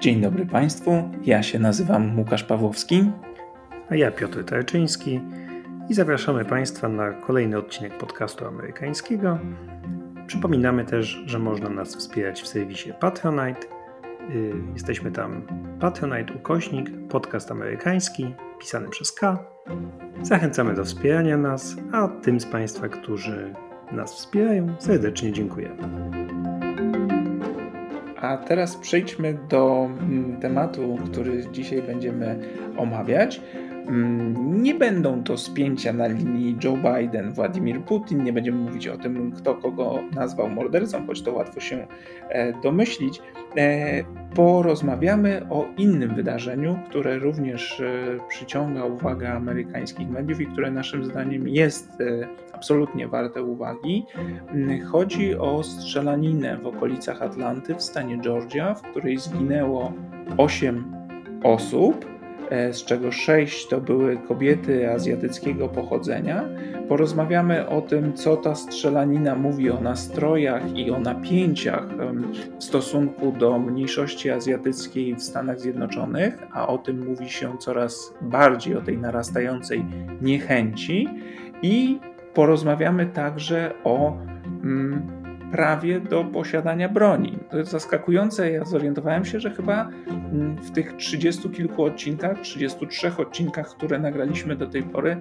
Dzień dobry Państwu, ja się nazywam Łukasz Pawłowski. A ja Piotr Tarczyński i zapraszamy Państwa na kolejny odcinek podcastu amerykańskiego. Przypominamy też, że można nas wspierać w serwisie Patronite. Y, jesteśmy tam Patronite ukośnik, podcast amerykański, pisany przez K. Zachęcamy do wspierania nas, a tym z Państwa, którzy nas wspierają, serdecznie dziękujemy. A teraz przejdźmy do mm, tematu, który dzisiaj będziemy omawiać. Mm, nie będą to spięcia na linii Joe Biden, Władimir Putin. Nie będziemy mówić o tym, kto kogo nazwał mordercą, choć to łatwo się e, domyślić. E, porozmawiamy o innym wydarzeniu, które również e, przyciąga uwagę amerykańskich mediów i które naszym zdaniem jest absolutnie warte uwagi. Mm, chodzi o strzelaninę w okolicach Atlanty w stanie Georgia, w której zginęło 8 osób. E, z czego sześć to były kobiety azjatyckiego pochodzenia. Porozmawiamy o tym, co ta strzelanina mówi o nastrojach i o napięciach w stosunku do mniejszości azjatyckiej w Stanach Zjednoczonych, a o tym mówi się coraz bardziej, o tej narastającej niechęci. I porozmawiamy także o. Mm, prawie do posiadania broni. To jest zaskakujące. Ja zorientowałem się, że chyba mm, w tych 30 kilku odcinkach, 33 odcinkach, które nagraliśmy do tej pory,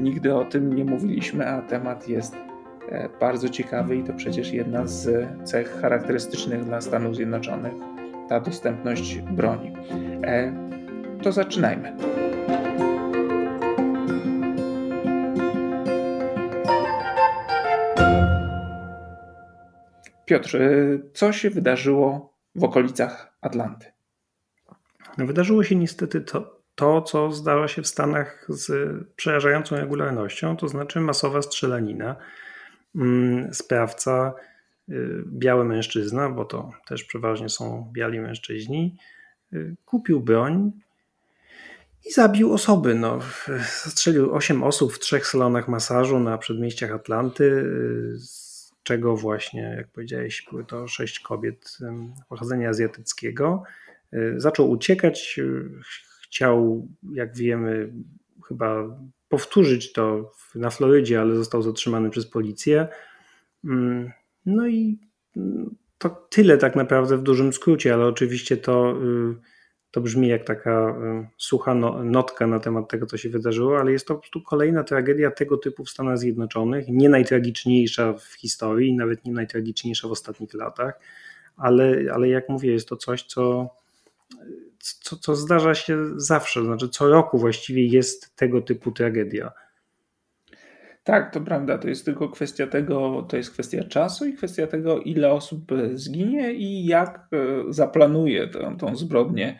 nigdy o tym nie mówiliśmy, a temat jest e, bardzo ciekawy i to przecież jedna z cech charakterystycznych dla Stanów Zjednoczonych ta dostępność broni. E, to zaczynajmy. Piotr, co się wydarzyło w okolicach Atlanty? No, wydarzyło się niestety to, to, co zdarza się w Stanach z przerażającą regularnością, to znaczy masowa strzelanina. Mm, sprawca, y, biały mężczyzna, bo to też przeważnie są biali mężczyźni, y, kupił broń i zabił osoby. No, strzelił 8 osób w trzech salonach masażu na przedmieściach Atlanty y, czego właśnie, jak powiedziałeś, były to sześć kobiet pochodzenia azjatyckiego. Y, zaczął uciekać, y, chciał, jak wiemy, chyba powtórzyć to na Florydzie, ale został zatrzymany przez policję. Mm, no i mm, to tyle tak naprawdę w dużym skrócie, ale oczywiście to y, to brzmi jak taka sucha no, notka na temat tego, co się wydarzyło, ale jest to po prostu kolejna tragedia tego typu w Stanach Zjednoczonych, nie najtragiczniejsza w historii, nawet nie najtragiczniejsza w ostatnich latach, ale, ale jak mówię, jest to coś, co, co, co zdarza się zawsze, znaczy co roku właściwie jest tego typu tragedia. Tak, to prawda. To jest tylko kwestia tego, to jest kwestia czasu i kwestia tego, ile osób zginie i jak e, zaplanuje tą, tą zbrodnię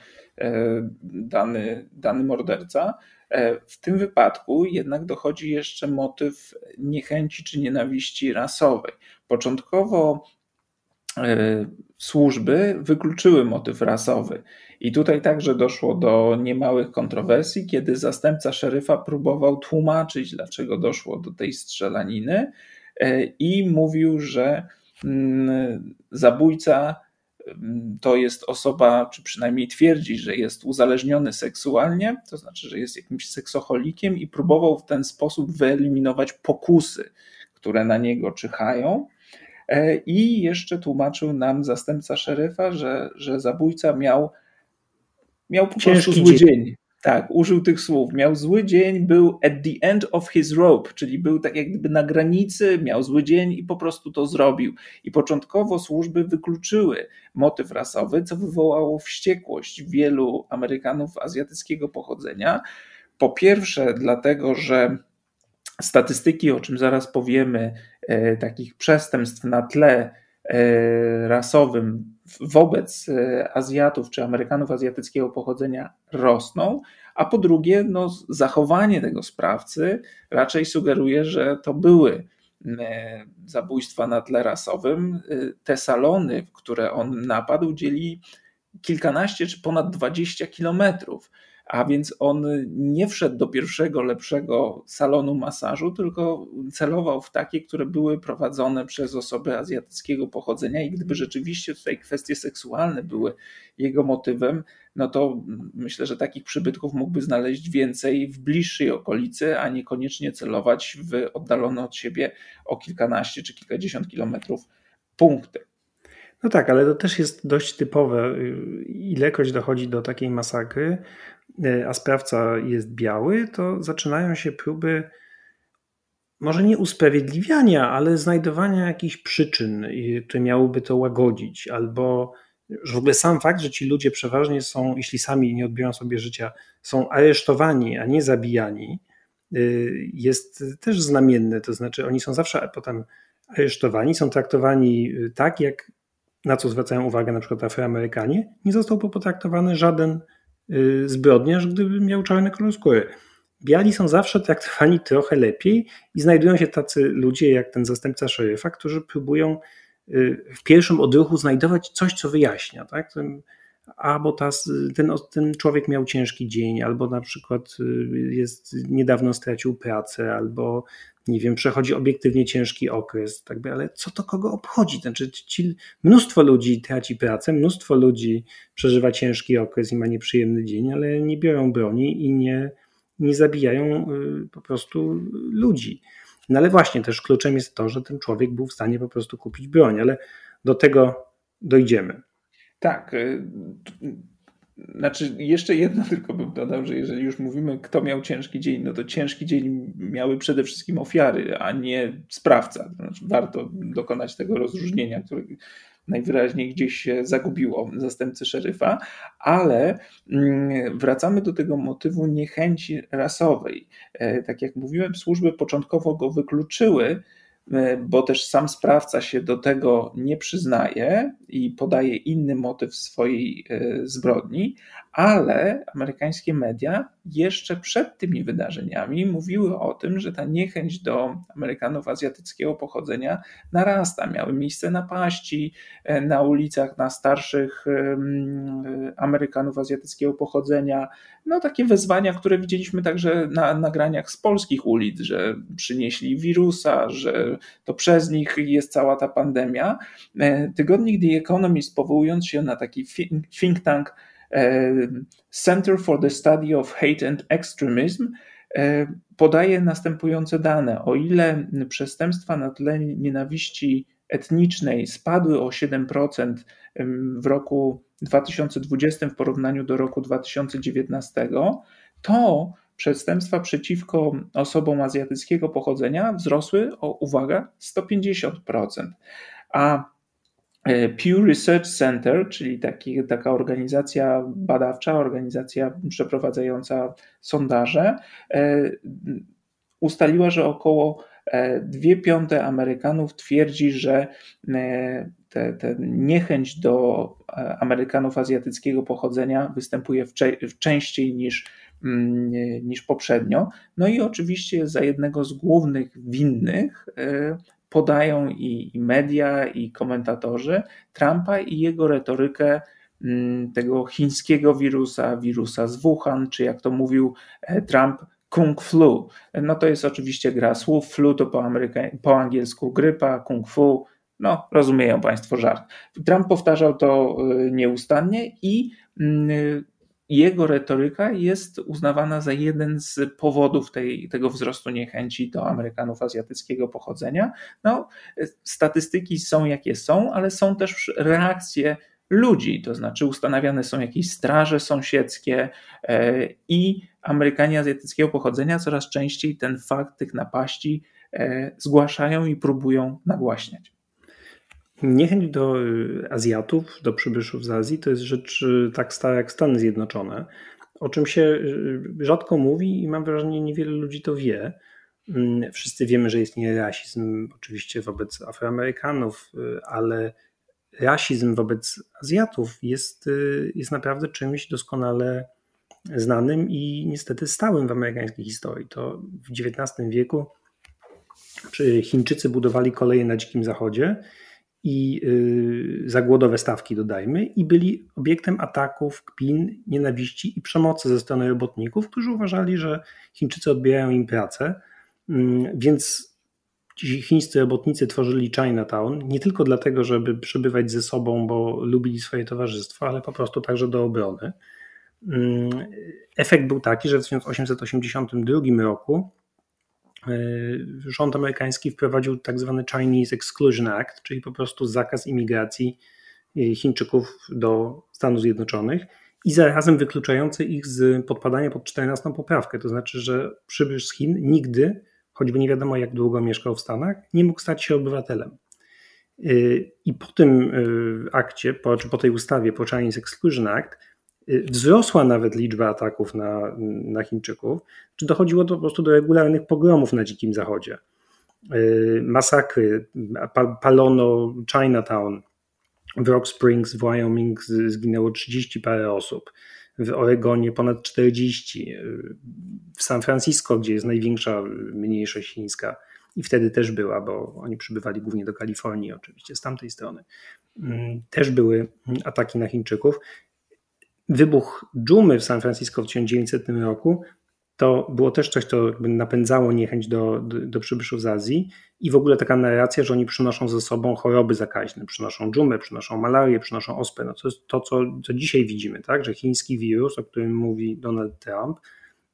dany, dany morderca. E, w tym wypadku jednak dochodzi jeszcze motyw niechęci czy nienawiści rasowej. Początkowo e, służby wykluczyły motyw rasowy. I tutaj także doszło do niemałych kontrowersji, kiedy zastępca szeryfa próbował tłumaczyć, dlaczego doszło do tej strzelaniny, i mówił, że mm, zabójca to jest osoba, czy przynajmniej twierdzi, że jest uzależniony seksualnie, to znaczy, że jest jakimś seksoholikiem i próbował w ten sposób wyeliminować pokusy, które na niego czyhają. E, I jeszcze tłumaczył nam zastępca szeryfa, że, że zabójca miał, miał po prostu zły dzień. Tak, użył tych słów. Miał zły dzień, był at the end of his rope, czyli był tak jak gdyby na granicy, miał zły dzień i po prostu to zrobił. I początkowo służby wykluczyły motyw rasowy, co wywołało wściekłość wielu Amerykanów azjatyckiego pochodzenia. Po pierwsze, dlatego, że statystyki, o czym zaraz powiemy, e, takich przestępstw na tle e, rasowym wobec e, Azjatów czy Amerykanów azjatyckiego pochodzenia rosną, a po drugie, no, zachowanie tego sprawcy raczej sugeruje, że to były e, zabójstwa na tle rasowym. E, te salony, które on napadł, dzieli kilkanaście czy ponad dwadzieścia kilometrów. A więc on nie wszedł do pierwszego lepszego salonu masażu, tylko celował w takie, które były prowadzone przez osoby azjatyckiego pochodzenia i gdyby rzeczywiście tutaj kwestie seksualne były jego motywem, no to myślę, że takich przybytków mógłby znaleźć więcej w bliższej okolicy, a niekoniecznie celować w oddalone od siebie o kilkanaście czy kilkadziesiąt kilometrów punkty. No tak, ale to też jest dość typowe. Ilekroć dochodzi do takiej masakry, a sprawca jest biały, to zaczynają się próby może nie usprawiedliwiania, ale znajdowania jakichś przyczyn, które miałyby to łagodzić, albo że w ogóle sam fakt, że ci ludzie przeważnie są, jeśli sami nie odbiorą sobie życia, są aresztowani, a nie zabijani, y, jest też znamienny. To znaczy, oni są zawsze potem aresztowani, są traktowani y, tak, jak na co zwracają uwagę na przykład Afroamerykanie, nie został potraktowany żaden zbrodniarz, gdyby miał czarny kolor skóry. Biali są zawsze traktowani trochę lepiej i znajdują się tacy ludzie jak ten zastępca szeryfa, którzy próbują y, w pierwszym odruchu znajdować coś, co wyjaśnia. Tak? Albo ta, ten, ten człowiek miał ciężki dzień, albo na przykład y, jest, niedawno stracił pracę, albo nie wiem, przechodzi obiektywnie ciężki okres, tak by, ale co to kogo obchodzi? Znaczy, ci, mnóstwo ludzi traci pracę, mnóstwo ludzi przeżywa ciężki okres i ma nieprzyjemny dzień, ale nie biorą broni i nie, nie zabijają y, po prostu ludzi. No ale właśnie też kluczem jest to, że ten człowiek był w stanie po prostu kupić broń, ale do tego dojdziemy. Tak. Znaczy, jeszcze jedno tylko bym dodał, że jeżeli już mówimy, kto miał ciężki dzień, no to ciężki dzień miały przede wszystkim ofiary, a nie sprawca. Znaczy, warto dokonać tego rozróżnienia, które najwyraźniej gdzieś się zagubiło zastępcy szeryfa, ale mm, wracamy do tego motywu niechęci rasowej. E, tak jak mówiłem, służby początkowo go wykluczyły, bo też sam sprawca się do tego nie przyznaje i podaje inny motyw swojej e, zbrodni, ale amerykańskie media jeszcze przed tymi wydarzeniami mówiły o tym, że ta niechęć do Amerykanów azjatyckiego pochodzenia narasta. Miały miejsce napaści e, na ulicach na starszych Amerykanów azjatyckiego pochodzenia. No takie wezwania, które widzieliśmy także na nagraniach z polskich ulic, że przynieśli wirusa, że to przez nich jest cała ta pandemia. E, tygodnik The Economist powołując się na taki think tank e, Center for the Study of Hate and Extremism e, podaje następujące dane. O ile przestępstwa na tle nienawiści etnicznej spadły o 7% w roku 2020 w porównaniu do roku 2019, to przestępstwa przeciwko osobom azjatyckiego pochodzenia wzrosły o, uwaga, 150%. A e, Pew Research Center, czyli taki, taka organizacja badawcza, organizacja przeprowadzająca sondaże, e, ustaliła, że około 2 e, piąte Amerykanów twierdzi, że te, te niechęć do Amerykanów azjatyckiego pochodzenia występuje częściej niż Mm, niż poprzednio. No i oczywiście za jednego z głównych winnych e, podają i, media, i komentatorzy Trumpa i jego retorykę mm, tego chińskiego wirusa, wirusa z Wuhan, czy jak to mówił e, Trump, kung flu. No to jest oczywiście gra słów. Flu to po, po angielsku grypa, kung fu. No, rozumieją Państwo żart. Trump powtarzał to e, nieustannie i mm, jego retoryka jest uznawana za jeden z powodów tej, tego wzrostu niechęci do Amerykanów azjatyckiego pochodzenia. No, statystyki są jakie są, ale są też reakcje ludzi, to znaczy ustanawiane są jakieś straże sąsiedzkie e, i Amerykanie azjatyckiego pochodzenia coraz częściej ten fakt tych napaści e, zgłaszają i próbują nagłaśniać. Niechęć do y, Azjatów, do przybyszów z Azji to jest rzecz y, tak stara jak Stany Zjednoczone, o czym się y, rzadko mówi i mam wrażenie, niewiele ludzi to wie. Mm, wszyscy wiemy, że istnieje rasizm oczywiście wobec Afroamerykanów, ale rasizm wobec Azjatów jest, jest naprawdę czymś doskonale znanym i niestety stałym w amerykańskiej historii. To w XIX wieku Chińczycy budowali koleje na Dzikim Zachodzie i y, za głodowe stawki dodajmy, i byli obiektem ataków, kpin, nienawiści i przemocy ze strony robotników, którzy uważali, że Chińczycy odbierają im pracę, mm, więc ci chińscy robotnicy tworzyli Chinatown nie tylko dlatego, żeby przebywać ze sobą, bo lubili swoje towarzystwo, ale po prostu także do obrony. Mm, efekt był taki, że w 1882 roku rząd amerykański wprowadził tak zwany Chinese Exclusion Act, czyli po prostu zakaz imigracji y, Chińczyków do Stanów Zjednoczonych i zarazem wykluczający ich z podpadania pod 14 poprawkę. To znaczy, że przybysz z Chin nigdy, choćby nie wiadomo jak długo mieszkał w Stanach, nie mógł stać się obywatelem. Y, I po tym akcie, po, czy po tej ustawie, po Chinese Exclusion Act, wzrosła nawet liczba ataków na, na Chińczyków, czy dochodziło po prostu do regularnych pogromów na Dzikim Zachodzie. Y, masakry, palono Chinatown, w Rock Springs w Wyoming zginęło 30 parę osób, w Oregonie ponad 40, y, w San Francisco, gdzie jest największa mniejszość chińska i wtedy też była, bo oni przybywali głównie do Kalifornii oczywiście z tamtej strony, mm, też były ataki na Chińczyków wybuch dżumy w San Francisco w 1900 roku to było też coś, co napędzało niechęć do, do, do przybyszów z Azji i w ogóle taka narracja, że oni przynoszą ze sobą choroby zakaźne, przynoszą dżumę, przynoszą malarię, przynoszą ospę. No to jest to, co, co dzisiaj widzimy, tak? że chiński wirus, o którym mówi Donald Trump,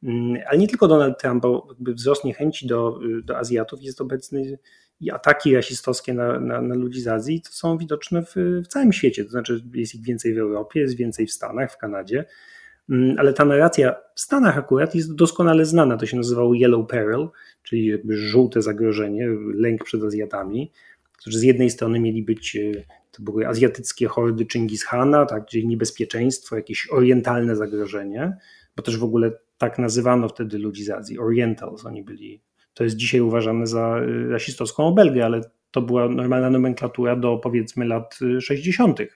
mm, ale nie tylko Donald Trump, bo wzrost niechęci do, do Azjatów jest obecny i ataki rasistowskie na, na, na, ludzi z Azji to są widoczne w, w, całym świecie. To znaczy, jest ich więcej w Europie, jest więcej w Stanach, w Kanadzie. Mm, ale ta narracja w Stanach akurat jest doskonale znana. To się nazywało Yellow Peril, czyli jakby żółte zagrożenie, lęk przed Azjatami, którzy z jednej strony mieli być, e, to były azjatyckie hordy Chingis Hana, tak, czyli niebezpieczeństwo, jakieś orientalne zagrożenie, bo też w ogóle tak nazywano wtedy ludzi z Azji, Orientals, oni byli to jest dzisiaj uważane za y, rasistowską obelgę, ale to była normalna nomenklatura do powiedzmy lat 60. Y,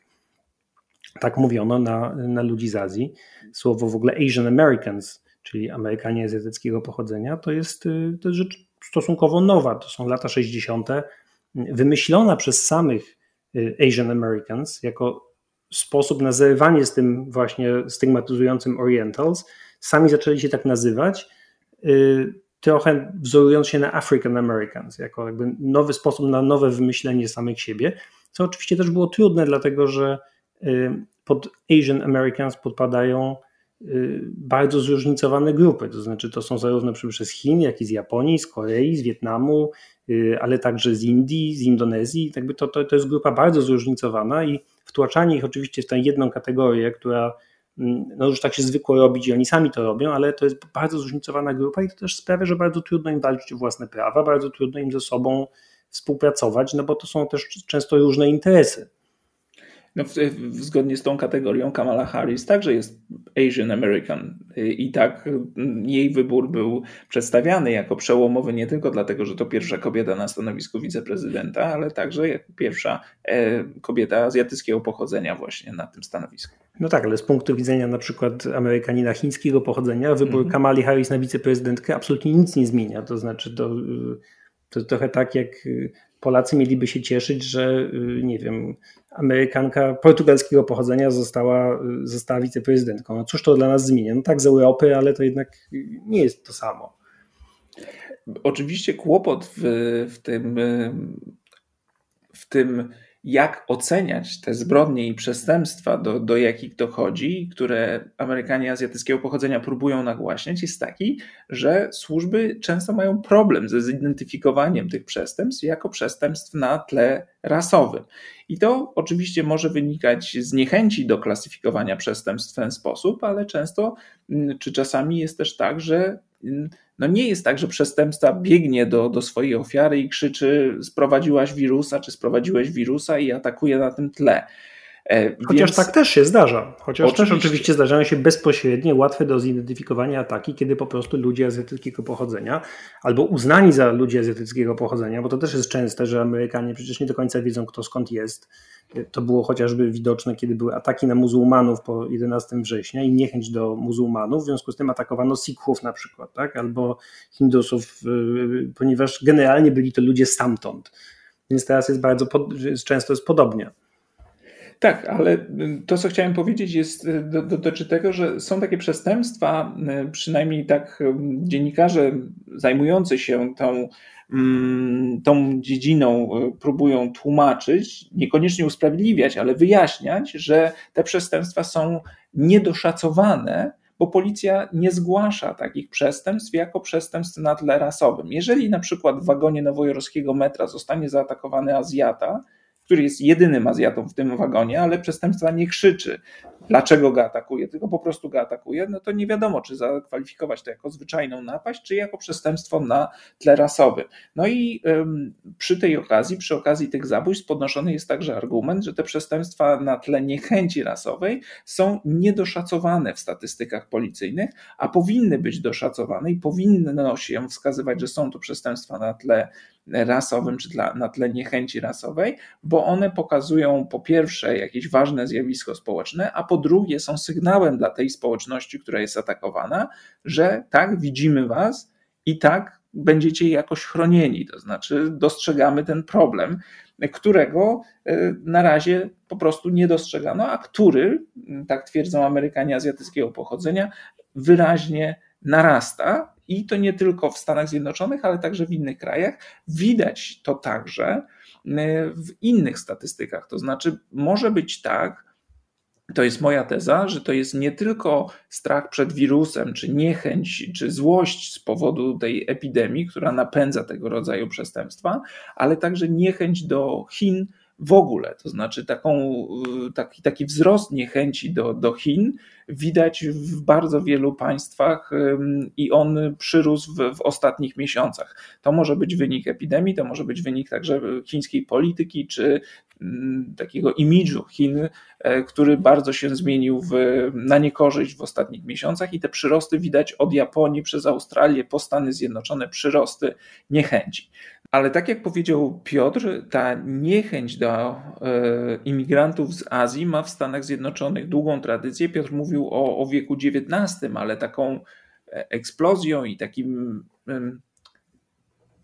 tak mówiono na, na ludzi z Azji. Słowo w ogóle Asian Americans, czyli Amerykanie azjatyckiego pochodzenia, to jest, y, to jest rzecz stosunkowo nowa. To są lata 60., wymyślona przez samych Asian Americans jako sposób na zerwanie z tym właśnie stygmatyzującym Orientals. Sami zaczęli się tak nazywać trochę wzorując się na African Americans, jako jakby nowy sposób na nowe wymyślenie samych siebie, co oczywiście też było trudne, dlatego że y, pod Asian Americans podpadają y, bardzo zróżnicowane grupy, to znaczy to są zarówno przybysze z Chin, jak i z Japonii, z Korei, z Wietnamu, y, ale także z Indii, z Indonezji, jakby to, to, to jest grupa bardzo zróżnicowana i wtłaczanie ich oczywiście w tę jedną kategorię, która no już tak się zwykło robić i oni sami to robią, ale to jest bardzo zróżnicowana grupa i to też sprawia, że bardzo trudno im walczyć o własne prawa, bardzo trudno im ze sobą współpracować, no bo to są też często różne interesy. No, w, w, zgodnie z tą kategorią Kamala Harris także jest Asian American i tak jej wybór był przedstawiany jako przełomowy nie tylko dlatego, że to pierwsza kobieta na stanowisku wiceprezydenta, ale także jako pierwsza e, kobieta azjatyckiego pochodzenia właśnie na tym stanowisku. No tak, ale z punktu widzenia na przykład Amerykanina chińskiego pochodzenia wybór mm -hmm. Kamali Harris na wiceprezydentkę absolutnie nic nie zmienia. To znaczy to, to trochę tak jak Polacy mieliby się cieszyć, że nie wiem, Amerykanka portugalskiego pochodzenia została, została wiceprezydentką. No cóż to dla nas zmienia? No tak z Europy, ale to jednak nie jest to samo. Oczywiście kłopot w, w tym w tym jak oceniać te zbrodnie i przestępstwa, do, do jakich dochodzi, które Amerykanie azjatyckiego pochodzenia próbują nagłaśniać, jest taki, że służby często mają problem ze zidentyfikowaniem tych przestępstw jako przestępstw na tle rasowym. I to oczywiście może wynikać z niechęci do klasyfikowania przestępstw w ten sposób, ale często, mm, czy czasami jest też tak, że no nie jest tak, że przestępca biegnie do, do swojej ofiary i krzyczy: Sprowadziłaś wirusa, czy sprowadziłeś wirusa, i atakuje na tym tle. E, Chociaż Więc... tak też się zdarza. Chociaż oczywiście. też oczywiście zdarzają się bezpośrednie, łatwe do zidentyfikowania ataki, kiedy po prostu ludzie azjatyckiego pochodzenia albo uznani za ludzi azjatyckiego pochodzenia, bo to też jest częste, że Amerykanie przecież nie do końca wiedzą, kto skąd jest. To było chociażby widoczne, kiedy były ataki na muzułmanów po 11 września i niechęć do muzułmanów, w związku z tym atakowano Sikhów na przykład, tak? albo Hindusów, y, ponieważ generalnie byli to ludzie stamtąd Więc teraz jest bardzo, często jest podobnie. Tak, ale to, co chciałem powiedzieć, jest, dotyczy tego, że są takie przestępstwa, przynajmniej tak dziennikarze zajmujący się tą, mm, tą dziedziną próbują tłumaczyć, niekoniecznie usprawiedliwiać, ale wyjaśniać, że te przestępstwa są niedoszacowane bo policja nie zgłasza takich przestępstw jako przestępstw na tle rasowym. Jeżeli na przykład w wagonie nowojorskiego metra zostanie zaatakowany Azjata, który jest jedynym Azjatą w tym wagonie, ale przestępstwa nie krzyczy, dlaczego go atakuje, tylko po prostu go atakuje, no to nie wiadomo, czy zakwalifikować to jako zwyczajną napaść, czy jako przestępstwo na tle rasowym. No i ym, przy tej okazji, przy okazji tych zabójstw podnoszony jest także argument, że te przestępstwa na tle niechęci rasowej są niedoszacowane w statystykach policyjnych, a powinny być doszacowane i powinno się wskazywać, że są to przestępstwa na tle rasowym, czy dla, na tle niechęci rasowej, bo one pokazują po pierwsze jakieś ważne zjawisko społeczne, a po drugie są sygnałem dla tej społeczności, która jest atakowana, że tak, widzimy was i tak będziecie jakoś chronieni. To znaczy, dostrzegamy ten problem, którego e, na razie po prostu nie dostrzegano, a który, tak twierdzą Amerykanie azjatyckiego pochodzenia, wyraźnie narasta. I to nie tylko w Stanach Zjednoczonych, ale także w innych krajach. Widać to także w innych statystykach. To znaczy, może być tak, to jest moja teza, że to jest nie tylko strach przed wirusem, czy niechęć, czy złość z powodu tej epidemii, która napędza tego rodzaju przestępstwa, ale także niechęć do Chin w ogóle. To znaczy taką, taki, taki wzrost niechęci do, do Chin widać w bardzo wielu państwach i on przyrósł w, w ostatnich miesiącach. To może być wynik epidemii, to może być wynik także chińskiej polityki, czy takiego imidżu Chin, e, który bardzo się zmienił w, na niekorzyść w ostatnich miesiącach i te przyrosty widać od Japonii przez Australię po Stany Zjednoczone, przyrosty niechęci. Ale tak jak powiedział Piotr, ta niechęć do e, imigrantów z Azji ma w Stanach Zjednoczonych długą tradycję. Piotr mówił o, o wieku XIX, ale taką e, eksplozją i takim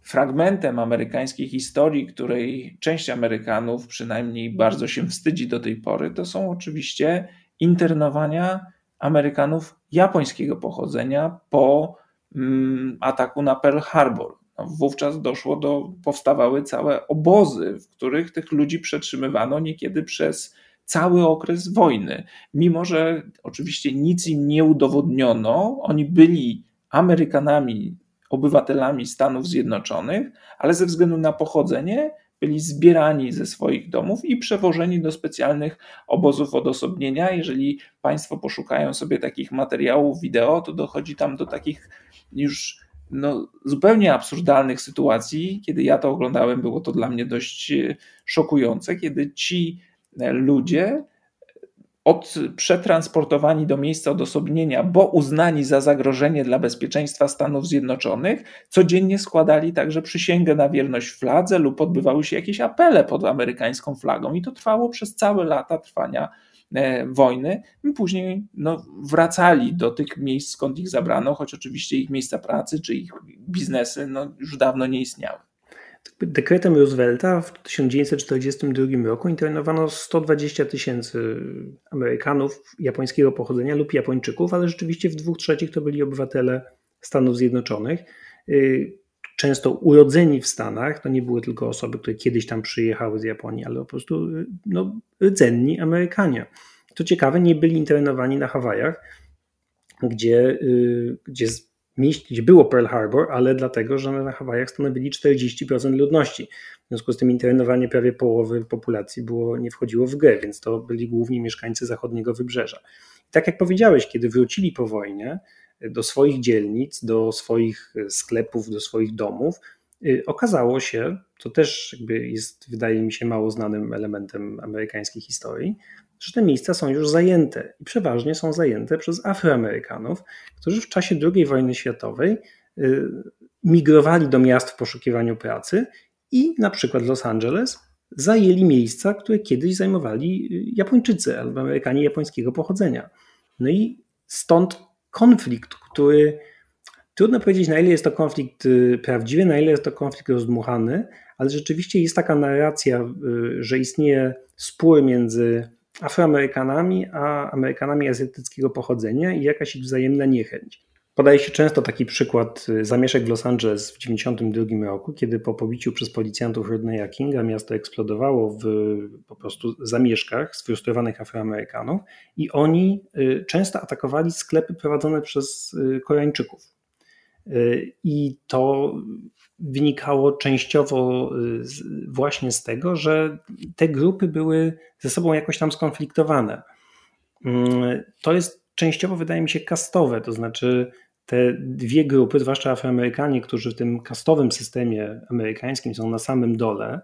fragmentem amerykańskiej historii, której część Amerykanów przynajmniej bardzo się wstydzi do tej pory, to są oczywiście internowania Amerykanów japońskiego pochodzenia po mm, ataku na Pearl Harbor. No, wówczas doszło do, powstawały całe obozy, w których tych ludzi przetrzymywano niekiedy przez cały okres wojny. Mimo, że oczywiście nic im nie udowodniono, oni byli Amerykanami obywatelami Stanów Zjednoczonych, ale ze względu na pochodzenie byli zbierani ze swoich domów i przewożeni do specjalnych obozów odosobnienia. Jeżeli Państwo poszukają sobie takich materiałów wideo, to dochodzi tam do takich już no, zupełnie absurdalnych sytuacji. Kiedy ja to oglądałem, było to dla mnie dość szokujące, kiedy ci ludzie od przetransportowani do miejsca odosobnienia, bo uznani za zagrożenie dla bezpieczeństwa Stanów Zjednoczonych, codziennie składali także przysięgę na wierność fladze lub odbywały się jakieś apele pod amerykańską flagą. I to trwało przez całe lata trwania e, wojny. Później no, wracali do tych miejsc, skąd ich zabrano, choć oczywiście ich miejsca pracy czy ich biznesy no, już dawno nie istniały. Dekretem Roosevelta w 1942 roku internowano 120 tysięcy Amerykanów japońskiego pochodzenia lub Japończyków, ale rzeczywiście w dwóch trzecich to byli obywatele Stanów Zjednoczonych. Y, często urodzeni w Stanach, to nie były tylko osoby, które kiedyś tam przyjechały z Japonii, ale po prostu y, no, rdzenni Amerykanie. Co ciekawe, nie byli internowani na Hawajach, gdzie, y, gdzie gdzie było Pearl Harbor, ale dlatego, że na Hawajach stanowili 40% ludności. W związku z tym internowanie prawie połowy populacji było, nie wchodziło w grę, więc to byli głównie mieszkańcy zachodniego wybrzeża. I tak jak powiedziałeś, kiedy wrócili po wojnie do swoich dzielnic, do swoich sklepów, do swoich domów, y, okazało się, to też jest, wydaje mi się, mało znanym elementem amerykańskiej historii, że te miejsca są już zajęte i przeważnie są zajęte przez Afroamerykanów, którzy w czasie II wojny światowej y, migrowali do miast w poszukiwaniu pracy i na przykład Los Angeles zajęli miejsca, które kiedyś zajmowali y, Japończycy albo Amerykanie japońskiego pochodzenia. No i stąd konflikt, który trudno powiedzieć, na ile jest to konflikt y, prawdziwy, na ile jest to konflikt rozdmuchany, ale rzeczywiście jest taka narracja, że istnieje spór między Afroamerykanami a Amerykanami azjatyckiego pochodzenia i jakaś ich wzajemna niechęć. Podaje się często taki przykład y, zamieszek w Los Angeles w 1992 roku, kiedy po pobiciu przez policjantów Rodneya Kinga miasto eksplodowało w po prostu zamieszkach sfrustrowanych Afroamerykanów i oni y, często atakowali sklepy prowadzone przez Koreańczyków. I to wynikało częściowo y, właśnie z tego, że te grupy były ze sobą jakoś tam skonfliktowane. Mm, to jest częściowo, wydaje mi się, kastowe, to znaczy te dwie grupy, zwłaszcza Afroamerykanie, którzy w tym kastowym systemie amerykańskim są na samym dole,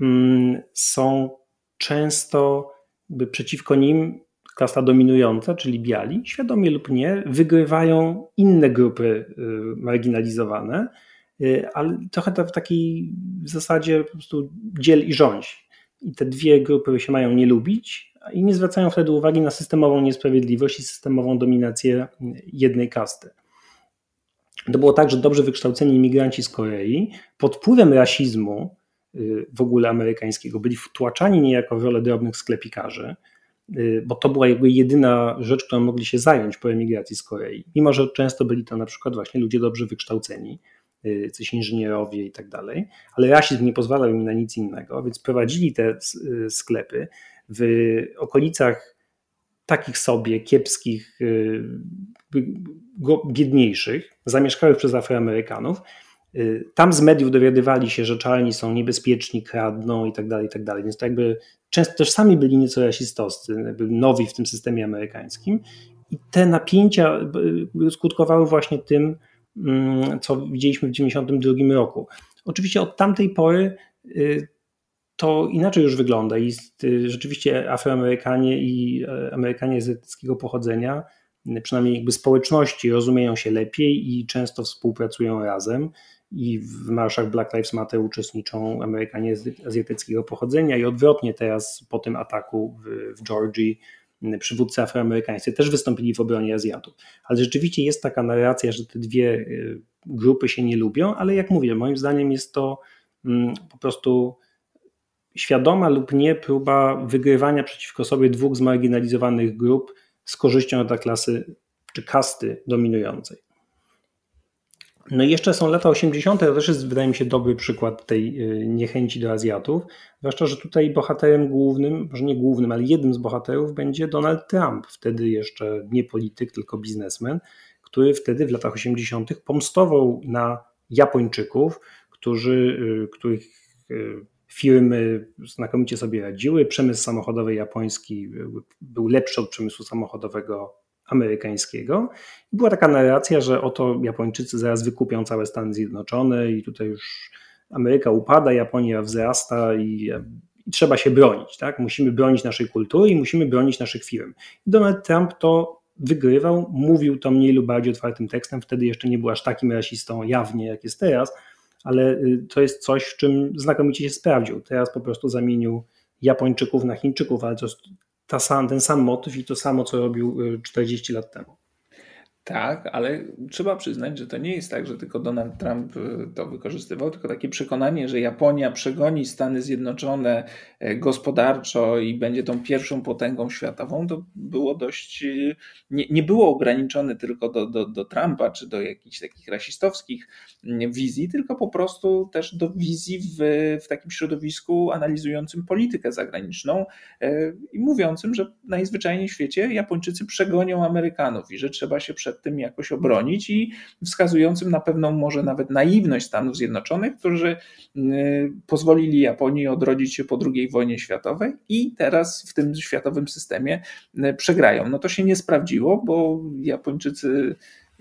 mm, są często przeciwko nim klasa dominująca, czyli biali, świadomie lub nie, wygrywają inne grupy y, marginalizowane, ale trochę to w takiej zasadzie po prostu dziel i rządź. I te dwie grupy się mają nie lubić i nie zwracają wtedy uwagi na systemową niesprawiedliwość i systemową dominację jednej kasty. To było tak, że dobrze wykształceni imigranci z Korei pod wpływem rasizmu y, w ogóle amerykańskiego byli wtłaczani niejako w rolę drobnych sklepikarzy, y, bo to była jakby jedyna rzecz, którą mogli się zająć po emigracji z Korei. Mimo, że często byli to na przykład właśnie ludzie dobrze wykształceni, Y, coś inżynierowie i tak dalej, ale rasizm nie pozwalał im na nic innego, więc prowadzili te y, sklepy w okolicach takich sobie kiepskich, y, biedniejszych, zamieszkałych przez Afroamerykanów. Tam z mediów dowiadywali się, że czarni są niebezpieczni, kradną i tak dalej, i tak dalej. Więc to jakby często też sami byli nieco rasistowscy, jakby nowi w tym systemie amerykańskim. I te napięcia skutkowały właśnie tym, co widzieliśmy w 1992 roku. Oczywiście od tamtej pory y, to inaczej już wygląda i y, rzeczywiście Afroamerykanie i e, Amerykanie azjatyckiego pochodzenia, y, przynajmniej jakby społeczności, rozumieją się lepiej i często współpracują razem. I w marszach Black Lives Matter uczestniczą Amerykanie azjatyckiego pochodzenia i odwrotnie teraz po tym ataku w, w Georgii przywódcy afroamerykańscy też wystąpili w obronie Azjatów. Ale rzeczywiście jest taka narracja, że te dwie y, grupy się nie lubią, ale jak mówię, moim zdaniem jest to mm, po prostu świadoma lub nie próba wygrywania przeciwko sobie dwóch zmarginalizowanych grup z korzyścią dla klasy czy kasty dominującej. No i jeszcze są lata 80., to też jest, wydaje mi się, dobry przykład tej y, niechęci do Azjatów. Zwłaszcza, że tutaj bohaterem głównym, może nie głównym, ale jednym z bohaterów będzie Donald Trump, wtedy jeszcze nie polityk, tylko biznesmen, który wtedy w latach 80. pomstował na Japończyków, którzy, y, których y, firmy znakomicie sobie radziły. Przemysł samochodowy japoński był lepszy od przemysłu samochodowego amerykańskiego. Była taka narracja, że oto Japończycy zaraz wykupią całe Stany Zjednoczone i tutaj już Ameryka upada, Japonia wzrasta i, i trzeba się bronić. Tak? Musimy bronić naszej kultury i musimy bronić naszych firm. I Donald Trump to wygrywał, mówił to mniej lub bardziej otwartym tekstem, wtedy jeszcze nie był aż takim rasistą jawnie, jak jest teraz, ale y, to jest coś, w czym znakomicie się sprawdził. Teraz po prostu zamienił Japończyków na Chińczyków, ale to jest ta sam, ten sam motyw i to samo, co robił 40 y, lat temu. Tak, ale trzeba przyznać, że to nie jest tak, że tylko Donald Trump y, to wykorzystywał, tylko takie przekonanie, że Japonia przegoni Stany Zjednoczone y, gospodarczo i będzie tą pierwszą potęgą światową, to było dość, y, nie, nie było ograniczone tylko do, do, do Trumpa czy do jakichś takich rasistowskich wizji, tylko po prostu też do wizji w, w takim środowisku analizującym politykę zagraniczną i mówiącym, że najzwyczajniej w świecie Japończycy przegonią Amerykanów i że trzeba się przed przed tym jakoś obronić i wskazującym na pewną może nawet naiwność Stanów Zjednoczonych, którzy y, pozwolili Japonii odrodzić się po II wojnie światowej i teraz w tym światowym systemie y, przegrają. No to się nie sprawdziło, bo Japończycy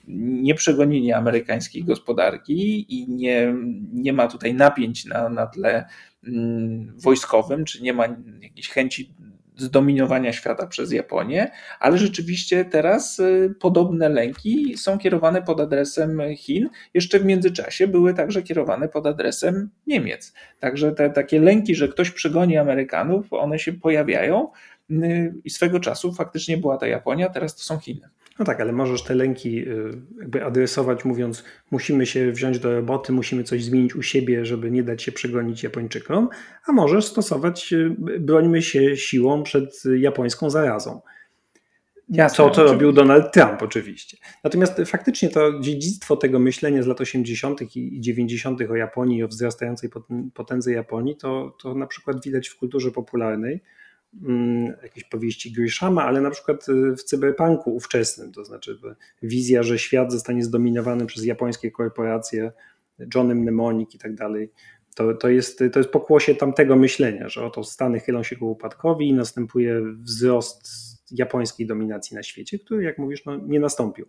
nie przegonili amerykańskiej gospodarki i nie, nie ma tutaj napięć na, na tle mm, wojskowym, czy nie ma jakiejś chęci zdominowania świata przez Japonię, ale rzeczywiście teraz y, podobne lęki są kierowane pod adresem Chin. Jeszcze w międzyczasie były także kierowane pod adresem Niemiec. Także te takie lęki, że ktoś przegoni Amerykanów, one się pojawiają y, i swego czasu faktycznie była to Japonia, teraz to są Chiny. No tak, ale możesz te lęki y, jakby adresować, mówiąc, musimy się wziąć do roboty, musimy coś zmienić u siebie, żeby nie dać się przegonić Japończykom, a możesz stosować, y, brońmy się siłą przed japońską zarazą. Jasne, to, co robił Donald Trump, oczywiście. Natomiast faktycznie to dziedzictwo tego myślenia z lat 80. i 90. o Japonii, o wzrastającej potędze Japonii, to, to na przykład widać w kulturze popularnej jakieś powieści Grishama, ale na przykład y, w cyberpunku ówczesnym, to znaczy wizja, że świat zostanie zdominowany przez japońskie korporacje, Johnem Mnemonic i tak dalej. To, to, jest, to jest pokłosie tamtego myślenia, że oto Stany chylą się ku upadkowi i następuje wzrost japońskiej dominacji na świecie, który, jak mówisz, no, nie nastąpił.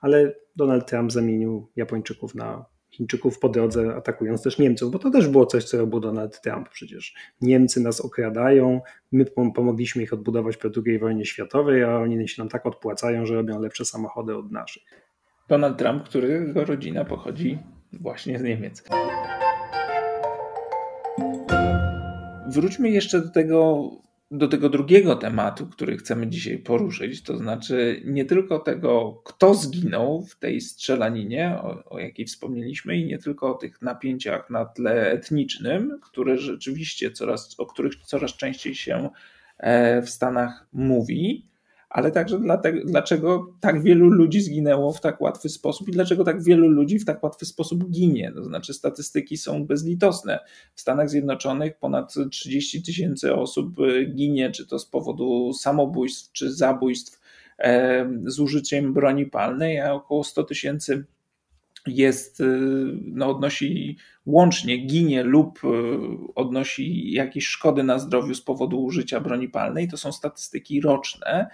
Ale Donald Trump zamienił Japończyków na Chińczyków po drodze, atakując też Niemców, bo to też było coś, co robił Donald Trump. Przecież Niemcy nas okradają, my pomogliśmy ich odbudować po II wojnie światowej, a oni się nam tak odpłacają, że robią lepsze samochody od naszych. Donald Trump, którego rodzina pochodzi właśnie z Niemiec. Wróćmy jeszcze do tego do tego drugiego tematu, który chcemy dzisiaj poruszyć, to znaczy nie tylko tego, kto zginął w tej strzelaninie, o, o, jakiej wspomnieliśmy, i nie tylko o tych napięciach na tle etnicznym, które rzeczywiście coraz, o których coraz częściej się e, w Stanach mówi, ale także dlatego, dlaczego tak wielu ludzi zginęło w tak łatwy sposób i dlaczego tak wielu ludzi w tak łatwy sposób ginie. To znaczy, statystyki są bezlitosne. W Stanach Zjednoczonych ponad 30 tysięcy osób e, ginie, czy to z powodu samobójstw, czy zabójstw e, z użyciem broni palnej, a około 100 tysięcy jest, e, no, odnosi łącznie ginie lub odnosi jakieś szkody na zdrowiu z powodu użycia broni palnej. To są statystyki roczne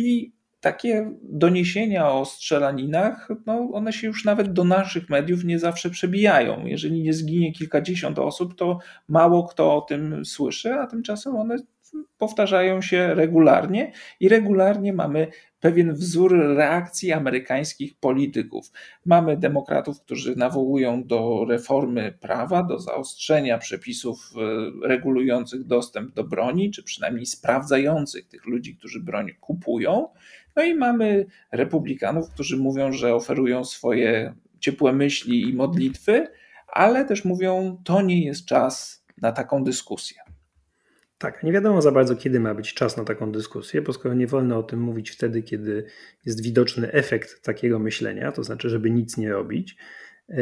i takie doniesienia o strzelaninach, no one się już nawet do naszych mediów nie zawsze przebijają. Jeżeli nie zginie kilkadziesiąt osób, to mało kto o tym słyszy, a tymczasem one powtarzają się regularnie i regularnie mamy pewien wzór reakcji amerykańskich polityków. Mamy demokratów, którzy nawołują do reformy prawa, do zaostrzenia przepisów e, regulujących dostęp do broni, czy przynajmniej sprawdzających tych ludzi, którzy broń kupują. No i mamy republikanów, którzy mówią, że oferują swoje ciepłe myśli i modlitwy, ale też mówią, to nie jest czas na taką dyskusję. Tak, nie wiadomo za bardzo, kiedy ma być czas na taką dyskusję, bo skoro nie wolno o tym mówić wtedy, kiedy jest widoczny efekt takiego myślenia, to znaczy, żeby nic nie robić, e,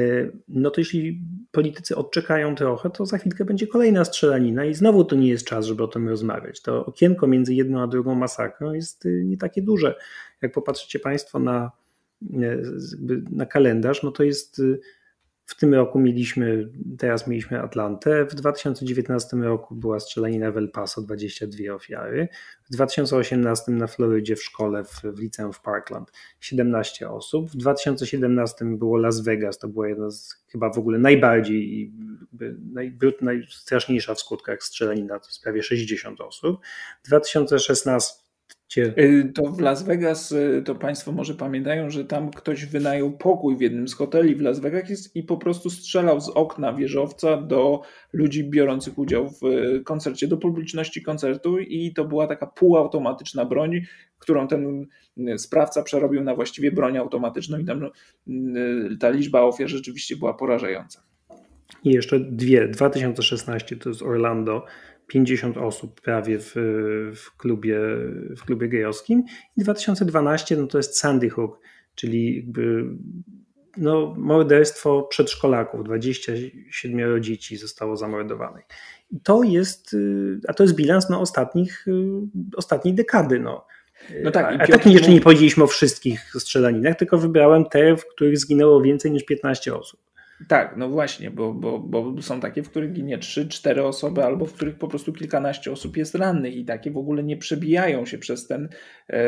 no to jeśli politycy odczekają trochę, to za chwilkę będzie kolejna strzelanina i znowu to nie jest czas, żeby o tym rozmawiać. To okienko między jedną a drugą masakrą jest y, nie takie duże. Jak popatrzycie Państwo na, e, na kalendarz, no to jest w tym roku mieliśmy, teraz mieliśmy Atlantę, w 2019 roku była strzelanina w El Paso, 22 ofiary, w 2018 na Florydzie w szkole w, w liceum w Parkland 17 osób, w 2017 było Las Vegas, to była jedna z chyba w ogóle najbardziej, naj, najstraszniejsza w skutkach strzelanina, to jest prawie 60 osób, w 2016 Y, to w Las Vegas, y, to Państwo może pamiętają, że tam ktoś wynajął pokój w jednym z hoteli w Las Vegas i po prostu strzelał z okna wieżowca do ludzi biorących udział w y, koncercie, do publiczności koncertu i to była taka półautomatyczna broń, którą ten sprawca przerobił na właściwie broń automatyczną i tam ta liczba ofiar rzeczywiście była porażająca. I jeszcze dwie. 2016 to jest Orlando 50 osób prawie w, w, klubie, w klubie gejowskim. I 2012 no to jest Sandy Hook, czyli jakby no, morderstwo przedszkolaków. 27 dzieci zostało zamordowanych. I to jest, a to jest bilans no, ostatnich, ostatniej dekady. No. No tak, a, a tak jeszcze nie powiedzieliśmy o wszystkich strzelaninach, tylko wybrałem te, w których zginęło więcej niż 15 osób. Tak, no właśnie, bo, bo, bo są takie, w których ginie 3-4 osoby, albo w których po prostu kilkanaście osób jest rannych i takie w ogóle nie przebijają się przez ten, e,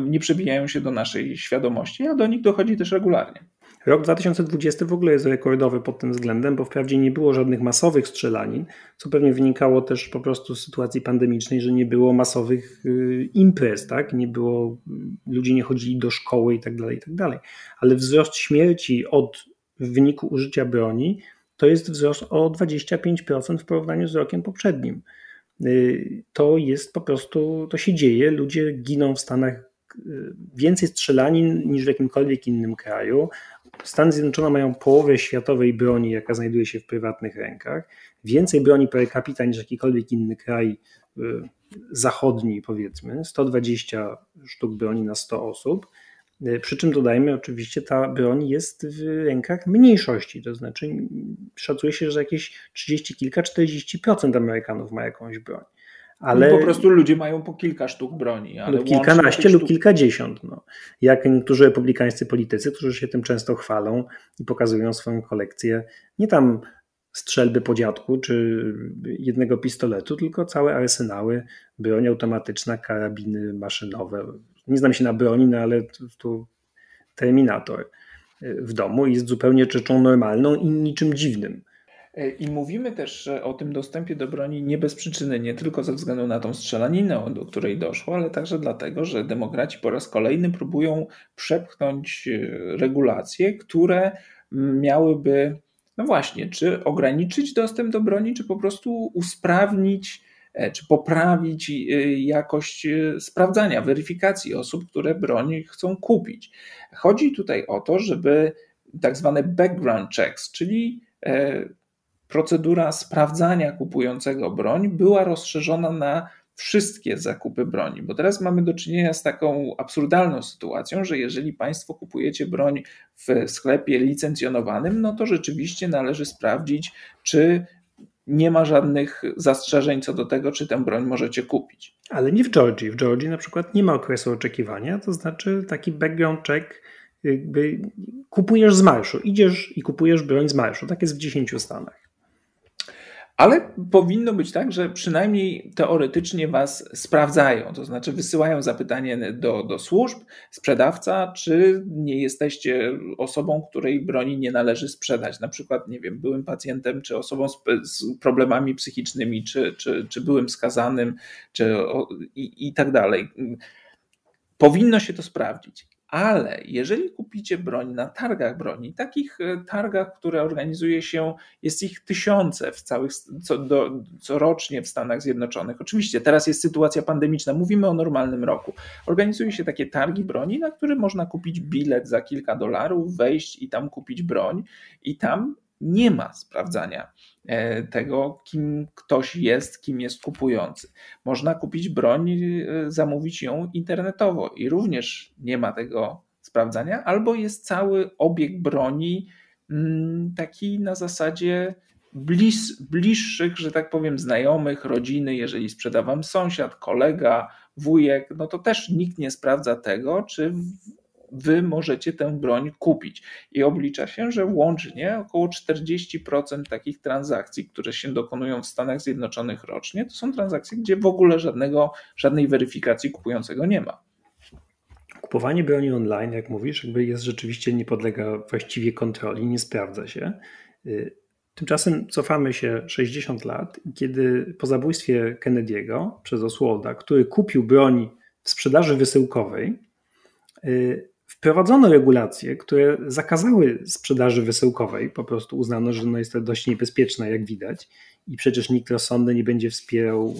nie przebijają się do naszej świadomości, a do nich dochodzi też regularnie. Rok 2020 w ogóle jest rekordowy pod tym względem, bo wprawdzie nie było żadnych masowych strzelanin, co pewnie wynikało też po prostu z sytuacji pandemicznej, że nie było masowych y, imprez, tak? Nie było, ludzie nie chodzili do szkoły i tak dalej, i tak dalej. Ale wzrost śmierci od w wyniku użycia broni, to jest wzrost o 25% w porównaniu z rokiem poprzednim. Y, to jest po prostu, to się dzieje, ludzie giną w Stanach więcej strzelanin niż w jakimkolwiek innym kraju. Stany Zjednoczone mają połowę światowej broni, jaka znajduje się w prywatnych rękach, więcej broni per capita niż jakikolwiek inny kraj y, zachodni, powiedzmy, 120 sztuk broni na 100 osób. Y, przy czym dodajmy, oczywiście ta broń jest w rękach mniejszości, to znaczy szacuje się, że jakieś 30 kilka, 40% Amerykanów ma jakąś broń. Ale po prostu ludzie mają po kilka sztuk broni. Ale lub kilkanaście lub kilkadziesiąt. No. Jak niektórzy republikańscy politycy, którzy się tym często chwalą i pokazują swoją kolekcję, nie tam strzelby po dziadku czy jednego pistoletu, tylko całe arsenały, broń automatyczna, karabiny maszynowe. Nie znam się na broni, no ale tu Terminator w domu jest zupełnie rzeczą normalną i niczym dziwnym. E, I mówimy też o tym dostępie do broni nie bez przyczyny, nie tylko ze względu na tą strzelaninę, do której doszło, ale także dlatego, że demokraci po raz kolejny próbują przepchnąć e, regulacje, które miałyby, no właśnie, czy ograniczyć dostęp do broni, czy po prostu usprawnić, czy poprawić jakość sprawdzania, weryfikacji osób, które broń chcą kupić. Chodzi tutaj o to, żeby tak zwane background checks, czyli procedura sprawdzania kupującego broń była rozszerzona na wszystkie zakupy broni, bo teraz mamy do czynienia z taką absurdalną sytuacją, że jeżeli Państwo kupujecie broń w sklepie licencjonowanym, no to rzeczywiście należy sprawdzić, czy nie ma żadnych zastrzeżeń co do tego, czy tę broń możecie kupić. Ale nie w Georgii. W Georgii na przykład nie ma okresu oczekiwania, to znaczy taki background check kupujesz z marszu, idziesz i kupujesz broń z marszu. Tak jest w 10 stanach. Ale powinno być tak, że przynajmniej teoretycznie was sprawdzają, to znaczy wysyłają zapytanie do, do służb, sprzedawca, czy nie jesteście osobą, której broni nie należy sprzedać. Na przykład, nie wiem, byłym pacjentem, czy osobą z, z problemami psychicznymi, czy, czy, czy byłym skazanym, czy, i, i tak dalej. Powinno się to sprawdzić. Ale jeżeli kupicie broń na targach broni, takich e, targach, które organizuje się, jest ich tysiące w całych, co do, corocznie w Stanach Zjednoczonych. Oczywiście teraz jest sytuacja pandemiczna, mówimy o normalnym roku. Organizuje się takie targi broni, na które można kupić bilet za kilka dolarów, wejść i tam kupić broń, i tam nie ma sprawdzania tego, kim ktoś jest, kim jest kupujący. Można kupić broń, e, zamówić ją internetowo i również nie ma tego sprawdzania, albo jest cały obieg broni mm, taki na zasadzie bliższych, że tak powiem, znajomych, rodziny, jeżeli sprzeda wam sąsiad, kolega, wujek, no to też nikt nie sprawdza tego, czy wy możecie tę broń kupić. I oblicza się, że łącznie około 40% takich transakcji, które się dokonują w Stanach Zjednoczonych rocznie, to są transakcje, gdzie w ogóle żadnego, żadnej weryfikacji kupującego nie ma. Kupowanie broni online, jak mówisz, jakby jest rzeczywiście nie podlega właściwie kontroli, nie sprawdza się. Y, tymczasem cofamy się 60 lat, kiedy po zabójstwie Kennedy'ego przez Oswalda, który kupił broń w sprzedaży wysyłkowej, y, Wprowadzono regulacje, które zakazały sprzedaży wysyłkowej. Po prostu uznano, że no jest to dość niebezpieczne, jak widać, i przecież nikt rozsądny nie będzie wspierał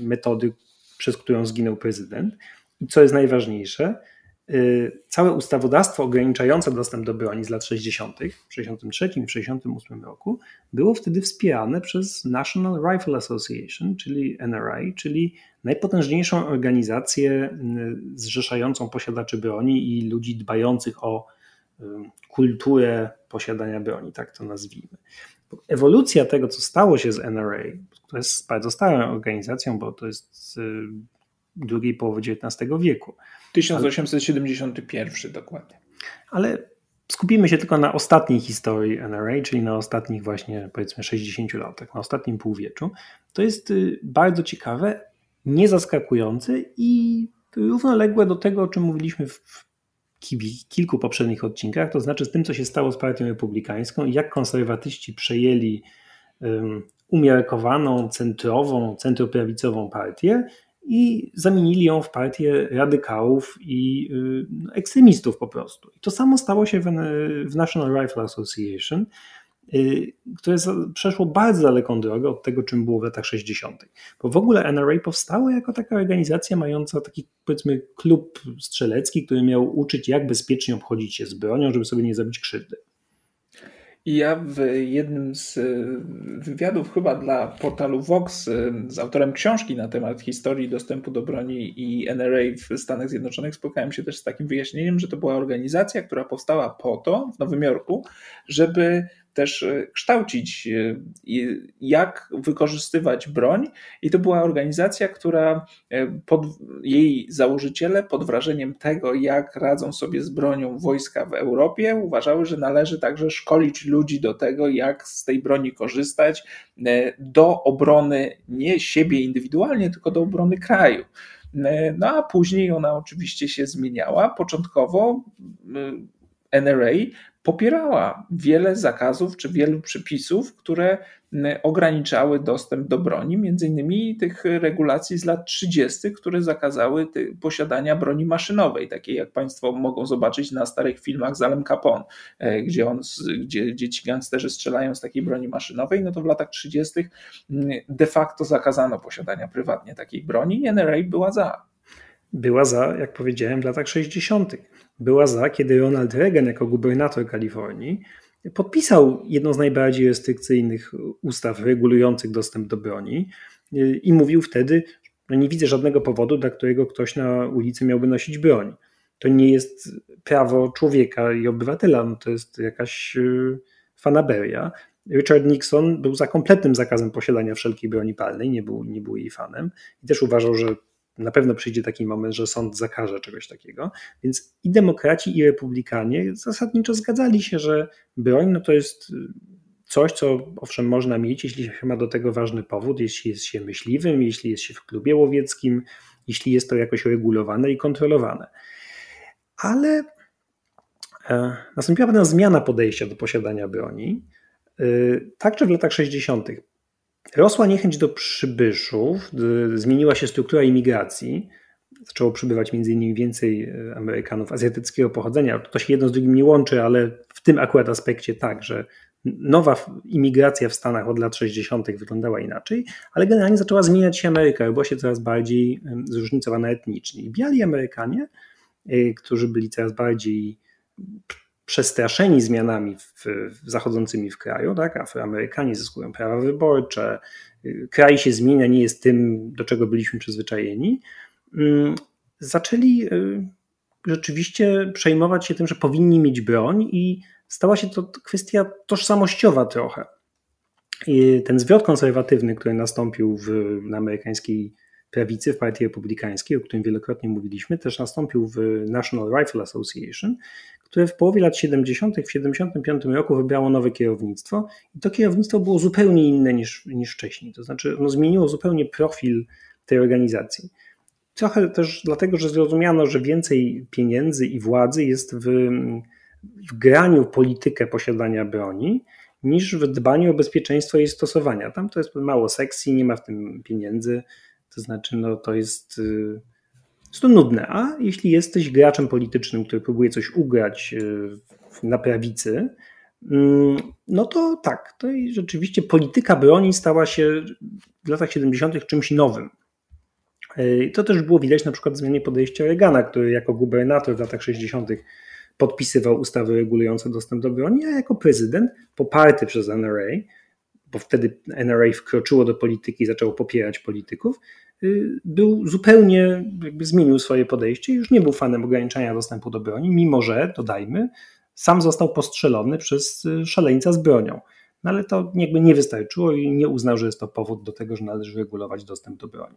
y, metody, przez którą zginął prezydent. I co jest najważniejsze, całe ustawodawstwo ograniczające dostęp do broni z lat 60. w 63 i 68 roku było wtedy wspierane przez National Rifle Association, czyli NRA, czyli najpotężniejszą organizację y, zrzeszającą posiadaczy broni i ludzi dbających o y, kulturę posiadania broni, tak to nazwijmy. Ewolucja tego, co stało się z NRA, która jest bardzo starą organizacją, bo to jest drugiej połowy XIX wieku, 1871 ale, dokładnie. Ale skupimy się tylko na ostatniej historii NRA, czyli na ostatnich właśnie powiedzmy 60 latach, na ostatnim półwieczu. To jest y, bardzo ciekawe, niezaskakujące i równoległe do tego, o czym mówiliśmy w kilku poprzednich odcinkach, to znaczy z tym, co się stało z Partią Republikańską i jak konserwatyści przejęli um, umiarkowaną, centrową, centroprawicową partię i zamienili ją w partię radykałów i y, ekstremistów po prostu. I to samo stało się w, w National Rifle Association. y, które przeszło bardzo daleką drogę od tego, czym było w latach 60. Bo w ogóle NRA powstało jako taka organizacja mająca taki, powiedzmy, klub strzelecki, który miał uczyć, jak bezpiecznie obchodzić się z bronią, żeby sobie nie zrobić krzywdy. I ja w jednym z y, wywiadów chyba dla portalu Vox y, z autorem książki na temat historii dostępu do broni i NRA w Stanach Zjednoczonych spotkałem się też z takim wyjaśnieniem, że to była organizacja, która powstała po to w Nowym Jorku, żeby też e, kształcić, e, jak wykorzystywać broń. I to była organizacja, która e, pod, jej założyciele, pod wrażeniem tego, jak radzą sobie z bronią wojska w Europie, uważały, że należy także szkolić ludzi do tego, jak z tej broni korzystać do obrony nie siebie indywidualnie, tylko do obrony kraju. No a później ona oczywiście się zmieniała. Początkowo NRA popierała wiele zakazów czy wielu przepisów, które ograniczały dostęp do broni, między innymi tych regulacji z lat 30., które zakazały posiadania broni maszynowej, takiej jak Państwo mogą zobaczyć na starych filmach z Alem Capone, e, gdzie, on, gdzie, gdzie ci gangsterzy strzelają z takiej broni maszynowej, no to w latach 30. de facto zakazano posiadania prywatnie takiej broni i NRA była za. Była za, jak powiedziałem, w latach 60 była za, kiedy Ronald Reagan jako gubernator Kalifornii podpisał jedną z najbardziej restrykcyjnych ustaw regulujących dostęp do broni i mówił wtedy, że nie widzę żadnego powodu, dla którego ktoś na ulicy miałby nosić broń. To nie jest prawo człowieka i obywatela, no to jest jakaś y, fanaberia. Richard Nixon był za kompletnym zakazem posiadania wszelkiej broni palnej, nie był, nie był jej fanem i też uważał, że na pewno przyjdzie taki moment, że sąd zakaże czegoś takiego. Więc i demokraci, i republikanie zasadniczo zgadzali się, że broń no to jest coś, co owszem można mieć, jeśli się ma do tego ważny powód, jeśli jest się myśliwym, jeśli jest się w klubie łowieckim, jeśli jest to jakoś regulowane i kontrolowane. Ale e, nastąpiła pewna zmiana podejścia do posiadania broni. E, także w latach 60. Rosła niechęć do przybyszów, zmieniła się struktura imigracji. Zaczęło przybywać między innymi więcej e, Amerykanów azjatyckiego pochodzenia. To się jedno z drugim nie łączy, ale w tym akurat aspekcie tak, że nowa imigracja w Stanach od lat 60. wyglądała inaczej, ale generalnie zaczęła zmieniać się Ameryka, była się coraz bardziej zróżnicowana etnicznie. I biali Amerykanie, e, którzy byli coraz bardziej przestraszeni zmianami w, w zachodzącymi w kraju, tak? Afroamerykanie zyskują prawa wyborcze, kraj się zmienia, nie jest tym, do czego byliśmy przyzwyczajeni, mm, zaczęli y, rzeczywiście przejmować się tym, że powinni mieć broń i stała się to kwestia tożsamościowa trochę. I ten zwrot konserwatywny, który nastąpił w, na amerykańskiej prawicy, w partii republikańskiej, o którym wielokrotnie mówiliśmy, też nastąpił w National Rifle Association, które w połowie lat 70., w 75 roku wybrało nowe kierownictwo i to kierownictwo było zupełnie inne niż, niż wcześniej. To znaczy, ono zmieniło zupełnie profil tej organizacji. Trochę też dlatego, że zrozumiano, że więcej pieniędzy i władzy jest w, w graniu politykę posiadania broni, niż w dbaniu o bezpieczeństwo jej stosowania. Tam to jest mało sekcji, nie ma w tym pieniędzy, to znaczy no, to jest y, jest to nudne, a jeśli jesteś graczem politycznym, który próbuje coś ugrać e, na prawicy, mm, no to tak, to i rzeczywiście polityka broni stała się w latach 70. czymś nowym. E, to też było widać na przykład w zmianie podejścia Reagana, który jako gubernator w latach 60. podpisywał ustawy regulujące dostęp do broni, a jako prezydent, poparty przez NRA, bo wtedy NRA wkroczyło do polityki i zaczęło popierać polityków, był zupełnie, jakby zmienił swoje podejście i już nie był fanem ograniczania dostępu do broni, mimo że, dodajmy, sam został postrzelony przez y, szaleńca z bronią. No ale to jakby nie wystarczyło i nie uznał, że jest to powód do tego, że należy regulować dostęp do broni.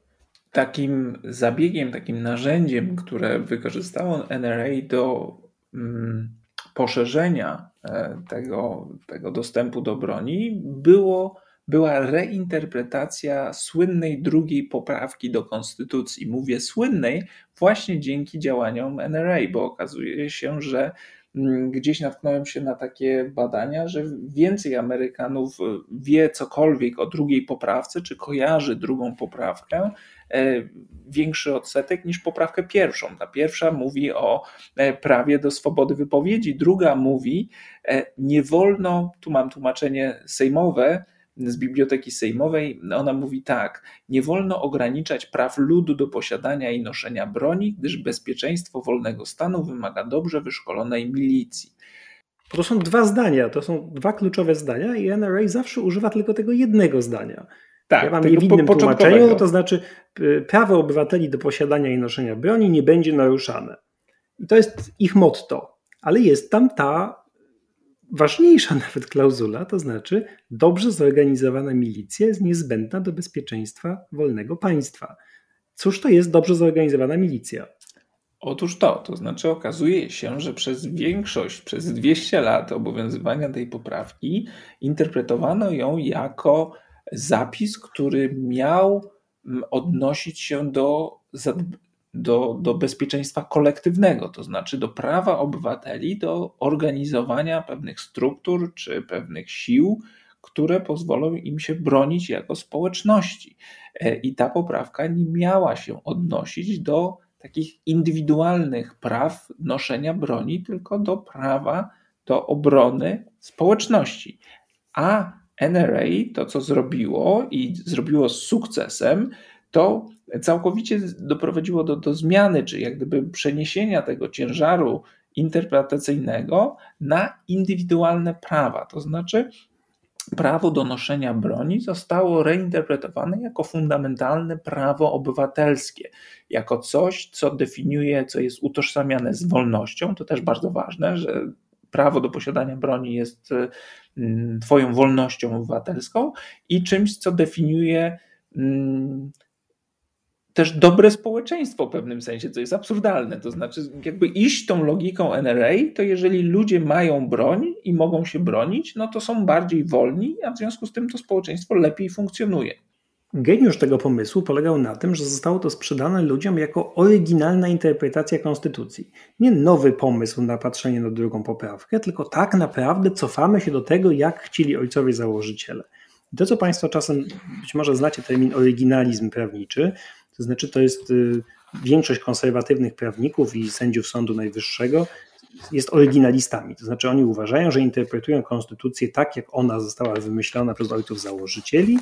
Takim zabiegiem, takim narzędziem, które wykorzystało NRA do mm, poszerzenia e, tego, tego dostępu do broni, było była reinterpretacja słynnej drugiej poprawki do konstytucji. Mówię słynnej właśnie dzięki działaniom NRA, bo okazuje się, że mm, gdzieś natknąłem się na takie badania, że więcej Amerykanów wie cokolwiek o drugiej poprawce, czy kojarzy drugą poprawkę, e, większy odsetek niż poprawkę pierwszą. Ta pierwsza mówi o e, prawie do swobody wypowiedzi, druga mówi, e, nie wolno, tu mam tłumaczenie sejmowe, z Biblioteki Sejmowej. Ona mówi tak: Nie wolno ograniczać praw ludu do posiadania i noszenia broni, gdyż bezpieczeństwo wolnego stanu wymaga dobrze wyszkolonej milicji. To są dwa zdania, to są dwa kluczowe zdania i NRA zawsze używa tylko tego jednego zdania. Tak, ja mam je w innym tłumaczeniu, to znaczy y, prawo obywateli do posiadania i noszenia broni nie będzie naruszane. I to jest ich motto. Ale jest tam ta ważniejsza nawet klauzula, to znaczy dobrze zorganizowana milicja jest niezbędna do bezpieczeństwa wolnego państwa. Cóż to jest dobrze zorganizowana milicja? Otóż to, to znaczy okazuje się, że przez większość, przez 200 lat obowiązywania tej poprawki interpretowano ją jako zapis, który miał mm, odnosić się do, do, do bezpieczeństwa kolektywnego, to znaczy do prawa obywateli do organizowania pewnych struktur czy pewnych sił, które pozwolą im się bronić jako społeczności. E, I ta poprawka nie miała się odnosić do takich indywidualnych praw noszenia broni, tylko do prawa do obrony społeczności. A NRA to, co zrobiło i zrobiło z sukcesem, to całkowicie doprowadziło do, do zmiany, czy jak gdyby przeniesienia tego ciężaru interpretacyjnego na indywidualne prawa. To znaczy, prawo do noszenia broni zostało reinterpretowane jako fundamentalne prawo obywatelskie, jako coś, co definiuje, co jest utożsamiane z wolnością. To też bardzo ważne, że prawo do posiadania broni jest mm, Twoją wolnością obywatelską i czymś, co definiuje mm, też dobre społeczeństwo w pewnym sensie, co jest absurdalne. To znaczy, jakby iść tą logiką NRA, to jeżeli ludzie mają broń i mogą się bronić, no to są bardziej wolni, a w związku z tym to społeczeństwo lepiej funkcjonuje. Geniusz tego pomysłu polegał na tym, że zostało to sprzedane ludziom jako oryginalna interpretacja konstytucji. Nie nowy pomysł na patrzenie na drugą poprawkę, tylko tak naprawdę cofamy się do tego, jak chcieli ojcowie założyciele. To, co Państwo czasem być może znacie termin oryginalizm prawniczy, to znaczy, to jest y, większość konserwatywnych prawników i sędziów Sądu Najwyższego jest oryginalistami. To znaczy, oni uważają, że interpretują konstytucję tak, jak ona została wymyślona przez ojców założycieli,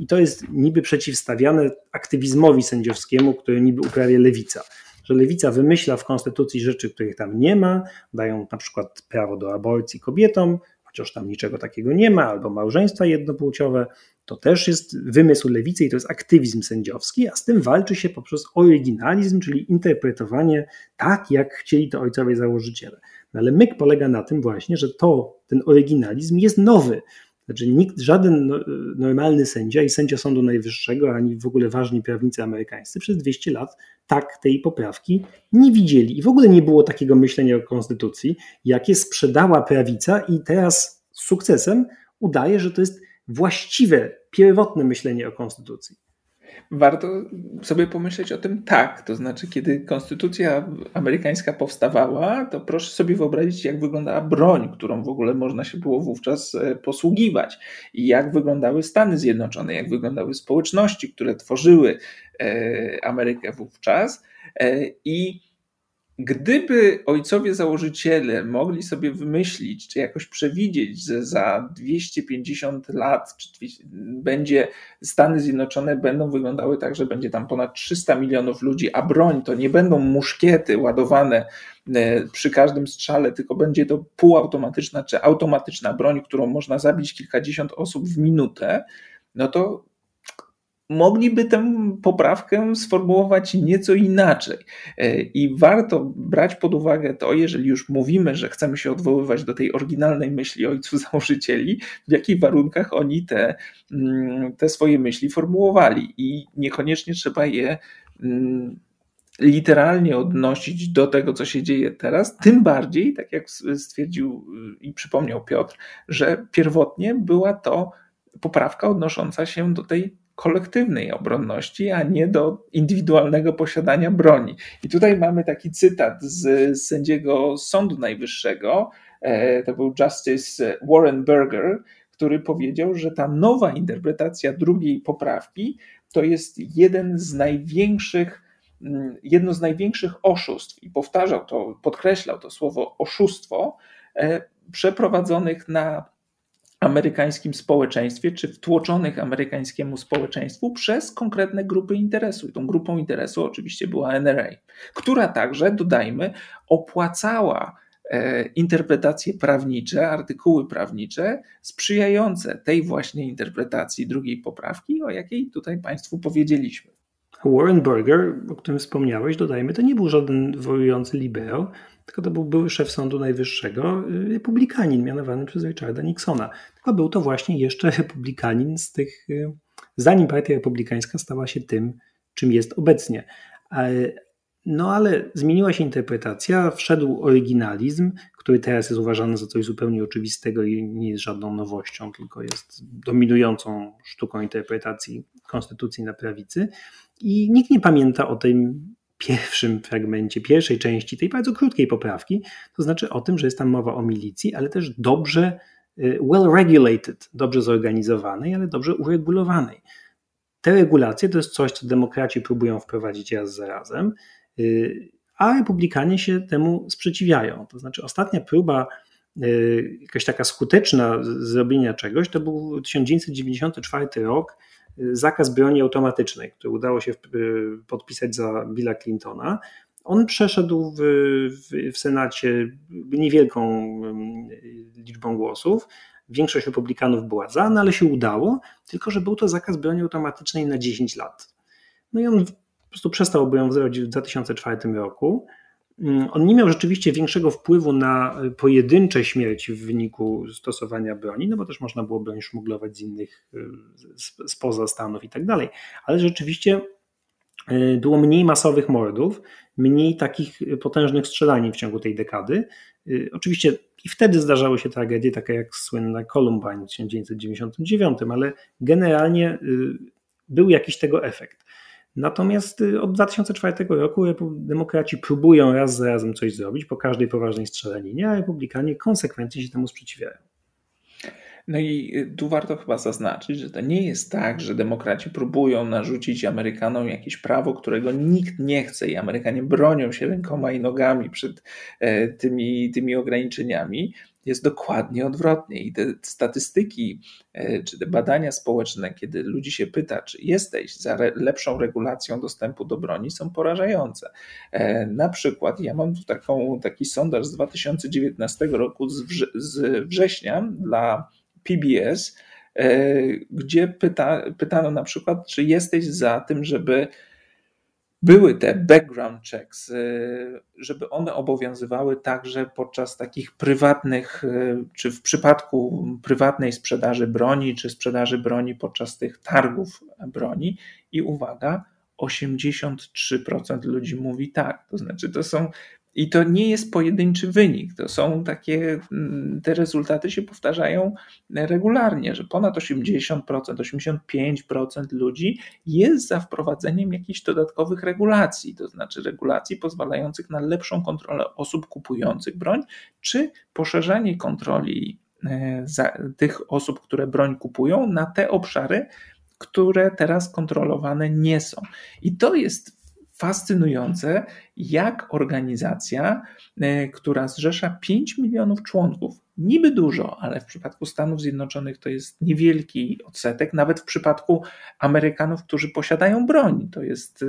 i to jest niby przeciwstawiane aktywizmowi sędziowskiemu, który niby uprawia lewica. Że lewica wymyśla w konstytucji rzeczy, których tam nie ma, dają na przykład prawo do aborcji kobietom, chociaż tam niczego takiego nie ma, albo małżeństwa jednopłciowe, to też jest wymysł lewicy i to jest aktywizm sędziowski, a z tym walczy się poprzez oryginalizm, czyli interpretowanie tak, jak chcieli to ojcowie założyciele. No ale myk polega na tym właśnie, że to, ten oryginalizm jest nowy. Znaczy nikt, żaden no, normalny sędzia i sędzia Sądu Najwyższego, ani w ogóle ważni prawnicy amerykańscy przez 200 lat tak tej poprawki nie widzieli. I w ogóle nie było takiego myślenia o konstytucji, jakie sprzedała prawica i teraz z sukcesem udaje, że to jest właściwe, pierwotne myślenie o konstytucji. Warto sobie pomyśleć o tym tak, to znaczy, kiedy konstytucja amerykańska powstawała, to proszę sobie wyobrazić, jak wyglądała broń, którą w ogóle można się było wówczas e, posługiwać, i jak wyglądały Stany Zjednoczone, jak wyglądały społeczności, które tworzyły e, Amerykę wówczas. E, I Gdyby ojcowie założyciele mogli sobie wymyślić, czy jakoś przewidzieć, że za 250 lat będzie Stany Zjednoczone będą wyglądały tak, że będzie tam ponad 300 milionów ludzi, a broń to nie będą muszkiety ładowane e, przy każdym strzale, tylko będzie to półautomatyczna czy automatyczna broń, którą można zabić kilkadziesiąt osób w minutę, no to mogliby tę poprawkę sformułować nieco inaczej. E, I warto brać pod uwagę to, jeżeli już mówimy, że chcemy się odwoływać do tej oryginalnej myśli ojców założycieli, w jakich warunkach oni te, mm, te swoje myśli formułowali. I niekoniecznie trzeba je mm, literalnie odnosić do tego, co się dzieje teraz, tym bardziej, tak jak stwierdził i przypomniał Piotr, że pierwotnie była to poprawka odnosząca się do tej kolektywnej obronności, a nie do indywidualnego posiadania broni. I tutaj mamy taki cytat z sędziego Sądu Najwyższego, e, to był Justice Warren Berger, który powiedział, że ta nowa interpretacja drugiej poprawki to jest jeden z największych, mm, jedno z największych oszustw, i powtarzał to, podkreślał to słowo oszustwo, e, przeprowadzonych na amerykańskim społeczeństwie, czy wtłoczonych amerykańskiemu społeczeństwu przez konkretne grupy interesu. I tą grupą interesu oczywiście była NRA, która także, dodajmy, opłacała e, interpretacje prawnicze, artykuły prawnicze sprzyjające tej właśnie interpretacji drugiej poprawki, o jakiej tutaj Państwu powiedzieliśmy. Warren Burger, o którym wspomniałeś, dodajmy, to nie był żaden wojujący libero, tylko to był były szef Sądu Najwyższego, y, republikanin mianowany przez Richarda Nixona. Tylko był to właśnie jeszcze republikanin z tych, y, zanim partia republikańska stała się tym, czym jest obecnie. No ale zmieniła się interpretacja, wszedł oryginalizm, który teraz jest uważany za coś zupełnie oczywistego i nie jest żadną nowością, tylko jest dominującą sztuką interpretacji konstytucji na prawicy. I nikt nie pamięta o tym pierwszym fragmencie, pierwszej części tej bardzo krótkiej poprawki, to znaczy o tym, że jest tam mowa o milicji, ale też dobrze y, well regulated, dobrze zorganizowanej, ale dobrze uregulowanej. Te regulacje to jest coś, co demokraci próbują wprowadzić raz za razem, y, a republikanie się temu sprzeciwiają. To znaczy ostatnia próba y, jakaś taka skuteczna zrobienia czegoś, to był 1994 rok, zakaz broni automatycznej, który udało się podpisać za Billa Clintona. On przeszedł w, w, w Senacie niewielką liczbą głosów. Większość republikanów była za, no ale się udało, tylko że był to zakaz broni automatycznej na 10 lat. No i on po prostu przestał obowiązywać w 2004 roku. Mm, on nie miał rzeczywiście większego wpływu na pojedyncze śmierci w wyniku stosowania broni, no bo też można było broń szmuglować z innych, y, spoza Stanów i tak dalej, ale rzeczywiście y, było mniej masowych mordów, mniej takich potężnych strzelanin w ciągu tej dekady. Y, oczywiście i wtedy zdarzały się tragedie, takie jak słynna Columbine w 1999, ale generalnie był jakiś tego efekt. Natomiast y, od 2004 roku demokraci próbują raz za razem coś zrobić po każdej poważnej strzelaninie, a republikanie konsekwentnie się temu sprzeciwiają. No i y, tu warto chyba zaznaczyć, że to nie jest tak, że demokraci próbują narzucić Amerykanom jakieś prawo, którego nikt nie chce i Amerykanie bronią się rękoma i nogami przed e, tymi, tymi ograniczeniami jest dokładnie odwrotnie. I te statystyki, e, czy te badania społeczne, kiedy ludzi się pyta, czy jesteś za lepszą regulacją dostępu do broni, są porażające. E, na przykład, ja mam tu taką, taki sondaż z 2019 roku, z, wrze z września dla PBS, e, gdzie pyta, pytano na przykład, czy jesteś za tym, żeby były te background checks, y, żeby one obowiązywały także podczas takich prywatnych, y, czy w przypadku prywatnej sprzedaży broni, czy sprzedaży broni podczas tych targów broni. I uwaga, 83% ludzi mówi tak. To znaczy, to są i to nie jest pojedynczy wynik. To są takie, mm, te rezultaty się powtarzają regularnie, że ponad 80%, 85% ludzi jest za wprowadzeniem jakichś dodatkowych regulacji, to znaczy regulacji pozwalających na lepszą kontrolę osób kupujących broń, czy poszerzanie kontroli e, tych osób, które broń kupują, na te obszary, które teraz kontrolowane nie są. I to jest fascynujące, jak organizacja, e, która zrzesza 5 milionów członków, niby dużo, ale w przypadku Stanów Zjednoczonych to jest niewielki odsetek, nawet w przypadku Amerykanów, którzy posiadają broń. To jest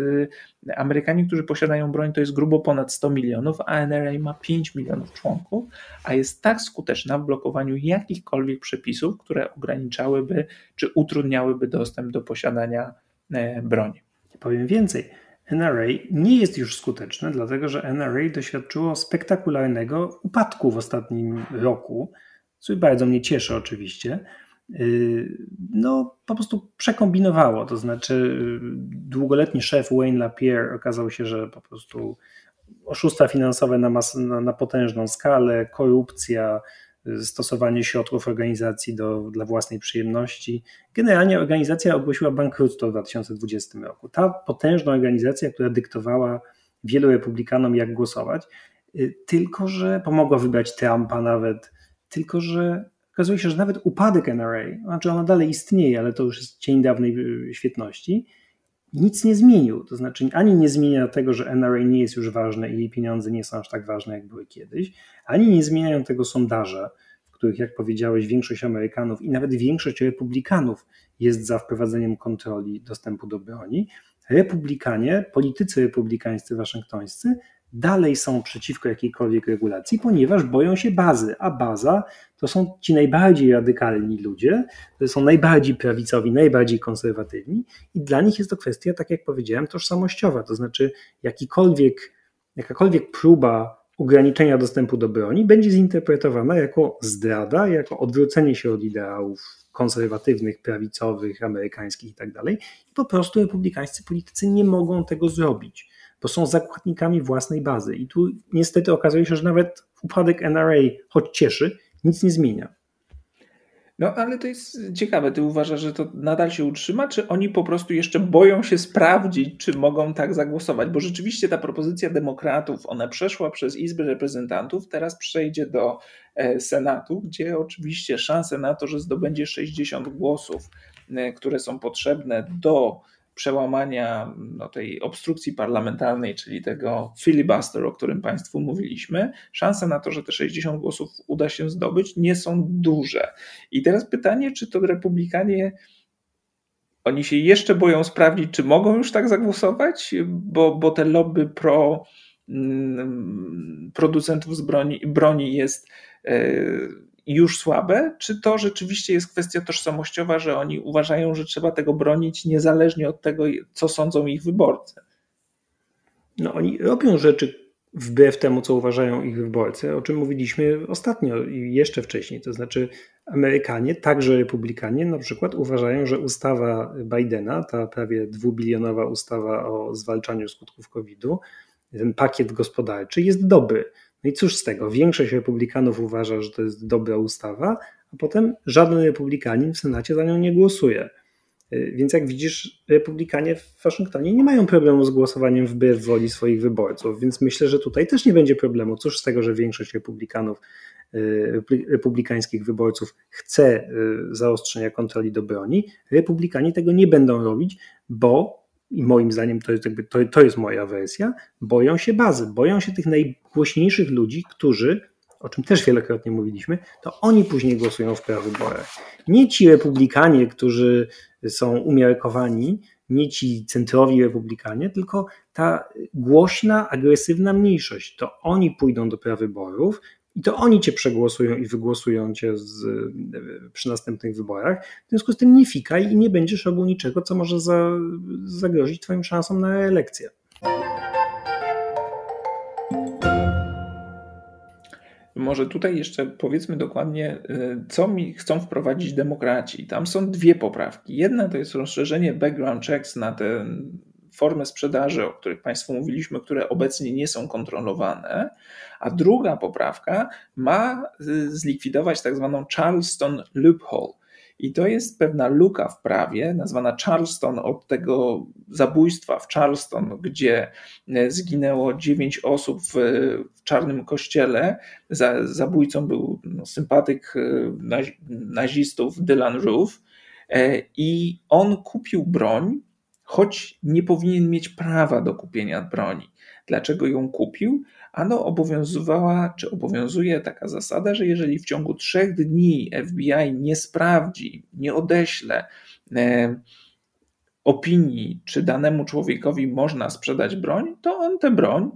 e, Amerykanie, którzy posiadają broń, to jest grubo ponad 100 milionów, a NRA ma 5 milionów członków, a jest tak skuteczna w blokowaniu jakichkolwiek przepisów, które ograniczałyby czy utrudniałyby dostęp do posiadania e, broni. Powiem więcej NRA nie jest już skuteczne, dlatego że NRA doświadczyło spektakularnego upadku w ostatnim roku, co bardzo mnie cieszy oczywiście. Yy, no, po prostu przekombinowało, to znaczy długoletni szef Wayne Lapierre okazał się, że po prostu oszustwa finansowe na, mas, na, na potężną skalę, korupcja, stosowanie środków organizacji do, dla własnej przyjemności. Generalnie organizacja ogłosiła bankructwo w 2020 roku. Ta potężna organizacja, która dyktowała wielu republikanom, jak głosować, y, tylko że pomogła wybrać Trumpa nawet, tylko że okazuje się, że nawet upadek NRA, znaczy ona dalej istnieje, ale to już jest cień dawnej y, świetności, nic nie zmienił. To znaczy, ani nie zmienia tego, że NRA nie jest już ważne i jej pieniądze nie są aż tak ważne, jak były kiedyś, ani nie zmieniają tego sondaże, w których, jak powiedziałeś, większość Amerykanów i nawet większość Republikanów jest za wprowadzeniem kontroli dostępu do broni. Republikanie, politycy republikańscy waszyngtońscy dalej są przeciwko jakiejkolwiek regulacji, ponieważ boją się bazy, a baza to są ci najbardziej radykalni ludzie, to są najbardziej prawicowi, najbardziej konserwatywni i dla nich jest to kwestia, tak jak powiedziałem, tożsamościowa, to znaczy jakikolwiek, jakakolwiek próba ograniczenia dostępu do broni będzie zinterpretowana jako zdrada, jako odwrócenie się od ideałów konserwatywnych, prawicowych, amerykańskich itd. Tak I po prostu republikańscy politycy nie mogą tego zrobić bo są zakładnikami własnej bazy. I tu niestety okazuje się, że nawet upadek NRA, choć cieszy, nic nie zmienia. No ale to jest ciekawe. Ty uważasz, że to nadal się utrzyma, czy oni po prostu jeszcze boją się sprawdzić, czy mogą tak zagłosować? Bo rzeczywiście ta propozycja demokratów, ona przeszła przez Izbę Reprezentantów, teraz przejdzie do e, Senatu, gdzie oczywiście szanse na to, że zdobędzie 60 głosów, e, które są potrzebne do przełamania no, tej obstrukcji parlamentarnej, czyli tego filibuster, o którym Państwu mówiliśmy, szanse na to, że te 60 głosów uda się zdobyć, nie są duże. I teraz pytanie, czy to republikanie. Oni się jeszcze boją sprawdzić, czy mogą już tak zagłosować, bo, bo te lobby pro mm, producentów z broni, broni jest e, już słabe, czy to rzeczywiście jest kwestia tożsamościowa, że oni uważają, że trzeba tego bronić niezależnie od tego, co sądzą ich wyborcy? No, oni robią rzeczy wbrew temu, co uważają ich wyborcy, o czym mówiliśmy ostatnio i jeszcze wcześniej. To znaczy, Amerykanie, także Republikanie, na przykład uważają, że ustawa Bidena, ta prawie dwubilionowa ustawa o zwalczaniu skutków COVID-u, ten pakiet gospodarczy jest dobry. No i cóż z tego? Większość republikanów uważa, że to jest dobra ustawa, a potem żaden republikanin w Senacie za nią nie głosuje. Y, więc jak widzisz, republikanie w Waszyngtonie nie mają problemu z głosowaniem wbrew woli swoich wyborców, więc myślę, że tutaj też nie będzie problemu. Cóż z tego, że większość republikanów, y, republikańskich wyborców chce y, zaostrzenia kontroli do broni. Republikanie tego nie będą robić, bo i moim zdaniem to jest, jakby, to, to jest moja wersja, boją się bazy, boją się tych najgłośniejszych ludzi, którzy, o czym też wielokrotnie mówiliśmy, to oni później głosują w prawyborach. Nie ci republikanie, którzy są umiarkowani, nie ci centrowi republikanie, tylko ta głośna, agresywna mniejszość. To oni pójdą do prawyborów, i to oni cię przegłosują i wygłosują cię z, przy następnych wyborach. W związku z tym nie fikaj i nie będziesz robił niczego, co może za, zagrozić twoim szansom na reelekcję. Może tutaj jeszcze powiedzmy dokładnie, y, co mi chcą wprowadzić demokraci. Tam są dwie poprawki. Jedna to jest rozszerzenie background checks na ten formy sprzedaży, o których Państwu mówiliśmy, które obecnie nie są kontrolowane, a druga poprawka ma y, zlikwidować tak zwaną Charleston loophole. I to jest pewna luka w prawie, nazwana Charleston od tego zabójstwa w Charleston, gdzie y, zginęło dziewięć osób w, w czarnym kościele. Za, zabójcą był no, sympatyk y, nazistów Dylan Roof. E, I on kupił broń choć nie powinien mieć prawa do kupienia broni. Dlaczego ją kupił? Ano obowiązywała, czy obowiązuje taka zasada, że jeżeli w ciągu trzech dni FBI nie sprawdzi, nie odeśle e, opinii, czy danemu człowiekowi można sprzedać broń, to on tę broń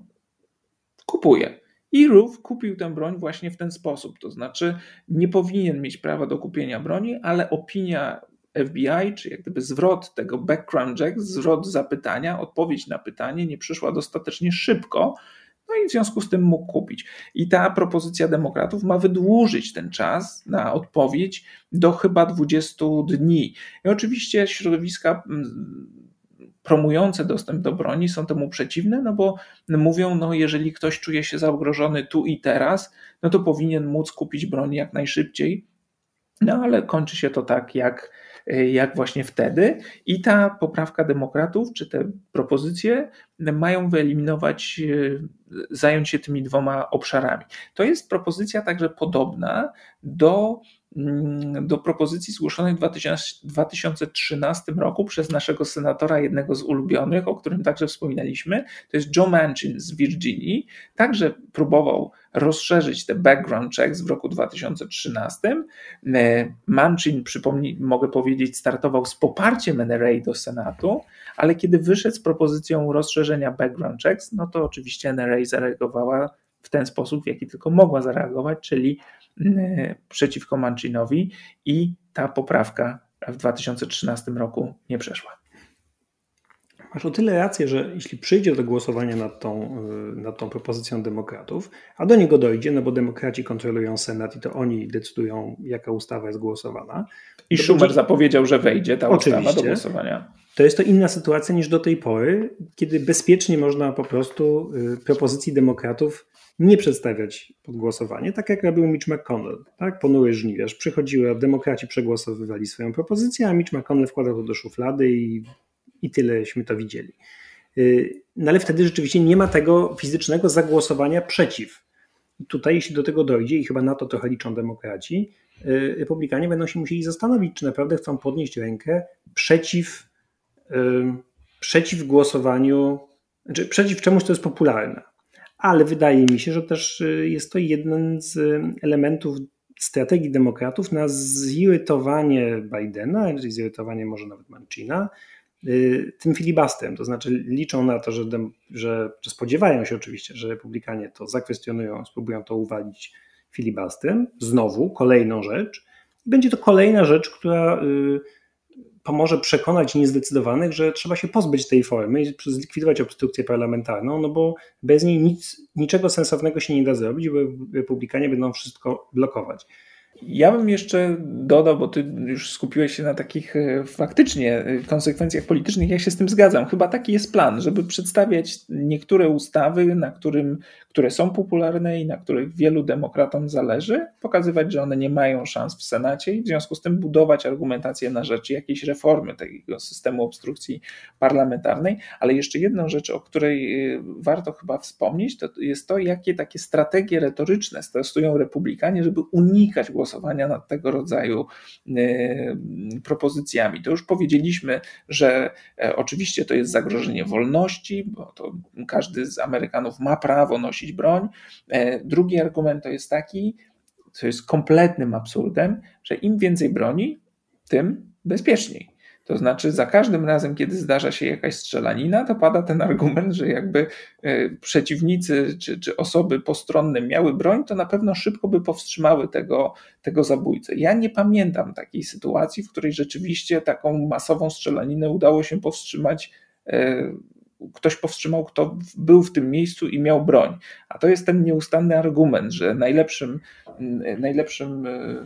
kupuje. I Roof kupił tę broń właśnie w ten sposób. To znaczy, nie powinien mieć prawa do kupienia broni, ale opinia FBI, czy jak gdyby zwrot tego background check, zwrot zapytania, odpowiedź na pytanie nie przyszła dostatecznie szybko, no i w związku z tym mógł kupić. I ta propozycja demokratów ma wydłużyć ten czas na odpowiedź do chyba 20 dni. I oczywiście środowiska mm, promujące dostęp do broni są temu przeciwne, no bo mówią, no jeżeli ktoś czuje się zagrożony tu i teraz, no to powinien móc kupić broń jak najszybciej. No ale kończy się to tak, jak, jak właśnie wtedy. I ta poprawka demokratów, czy te propozycje mają wyeliminować, zająć się tymi dwoma obszarami. To jest propozycja także podobna do do propozycji zgłoszonej w 2013 roku przez naszego senatora, jednego z ulubionych, o którym także wspominaliśmy, to jest Joe Manchin z Virginii. Także próbował rozszerzyć te background checks w roku 2013. E, Manchin, przypomnij, mogę powiedzieć, startował z poparciem NRA do Senatu, ale kiedy wyszedł z propozycją rozszerzenia background checks, no to oczywiście NRA zareagowała w ten sposób, w jaki tylko mogła zareagować, czyli przeciwko Manchinowi i ta poprawka w 2013 roku nie przeszła. Masz o tyle rację, że jeśli przyjdzie do głosowania nad tą, e, nad tą propozycją demokratów, a do niego dojdzie, no bo demokraci kontrolują Senat i to oni decydują, jaka ustawa jest głosowana. I Schumer będzie... zapowiedział, że wejdzie ta Oczywiście. ustawa do głosowania. To jest to inna sytuacja niż do tej pory, kiedy bezpiecznie można po prostu e, propozycji demokratów nie przedstawiać pod głosowanie, tak jak robił Mitch McConnell, tak? Ponury żniwiarz. Przychodziły, a demokraci przegłosowywali swoją propozycję, a Mitch McConnell wkładał to do szuflady i, i tyleśmy to widzieli. Y, no ale wtedy rzeczywiście nie ma tego fizycznego zagłosowania przeciw. I tutaj, jeśli do tego dojdzie, i chyba na to trochę liczą demokraci, y, republikanie będą się musieli zastanowić, czy naprawdę chcą podnieść rękę przeciw, y, przeciw głosowaniu, znaczy przeciw czemuś, co jest popularne ale wydaje mi się, że też y, jest to jeden z elementów strategii demokratów na zirytowanie Bidena, zirytowanie może nawet Manchina, y, tym filibastrem. To znaczy liczą na to, że, że, że spodziewają się oczywiście, że republikanie to zakwestionują, spróbują to uwalić filibastrem. Znowu kolejną rzecz. Będzie to kolejna rzecz, która y, pomoże przekonać niezdecydowanych, że trzeba się pozbyć tej formy i zlikwidować obstrukcję parlamentarną, no bo bez niej nic, niczego sensownego się nie da zrobić, bo republikanie będą wszystko blokować. Ja bym jeszcze dodał, bo ty już skupiłeś się na takich e, faktycznie e, konsekwencjach politycznych, ja się z tym zgadzam. Chyba taki jest plan, żeby przedstawiać niektóre ustawy, na którym, które są popularne i na których wielu demokratom zależy, pokazywać, że one nie mają szans w Senacie i w związku z tym budować argumentację na rzecz jakiejś reformy tego systemu obstrukcji parlamentarnej. Ale jeszcze jedną rzecz, o której e, warto chyba wspomnieć, to jest to, jakie takie strategie retoryczne stosują republikanie, żeby unikać głosowania nad tego rodzaju e, propozycjami. To już powiedzieliśmy, że e, oczywiście to jest zagrożenie wolności, bo to każdy z Amerykanów ma prawo nosić broń. E, drugi argument to jest taki, co jest kompletnym absurdem, że im więcej broni, tym bezpieczniej. To znaczy, za każdym razem, kiedy zdarza się jakaś strzelanina, to pada ten argument, że jakby e, przeciwnicy czy, czy osoby postronne miały broń, to na pewno szybko by powstrzymały tego, tego zabójcę. Ja nie pamiętam takiej sytuacji, w której rzeczywiście taką masową strzelaninę udało się powstrzymać e, ktoś powstrzymał, kto był w tym miejscu i miał broń. A to jest ten nieustanny argument, że najlepszym, najlepszym e,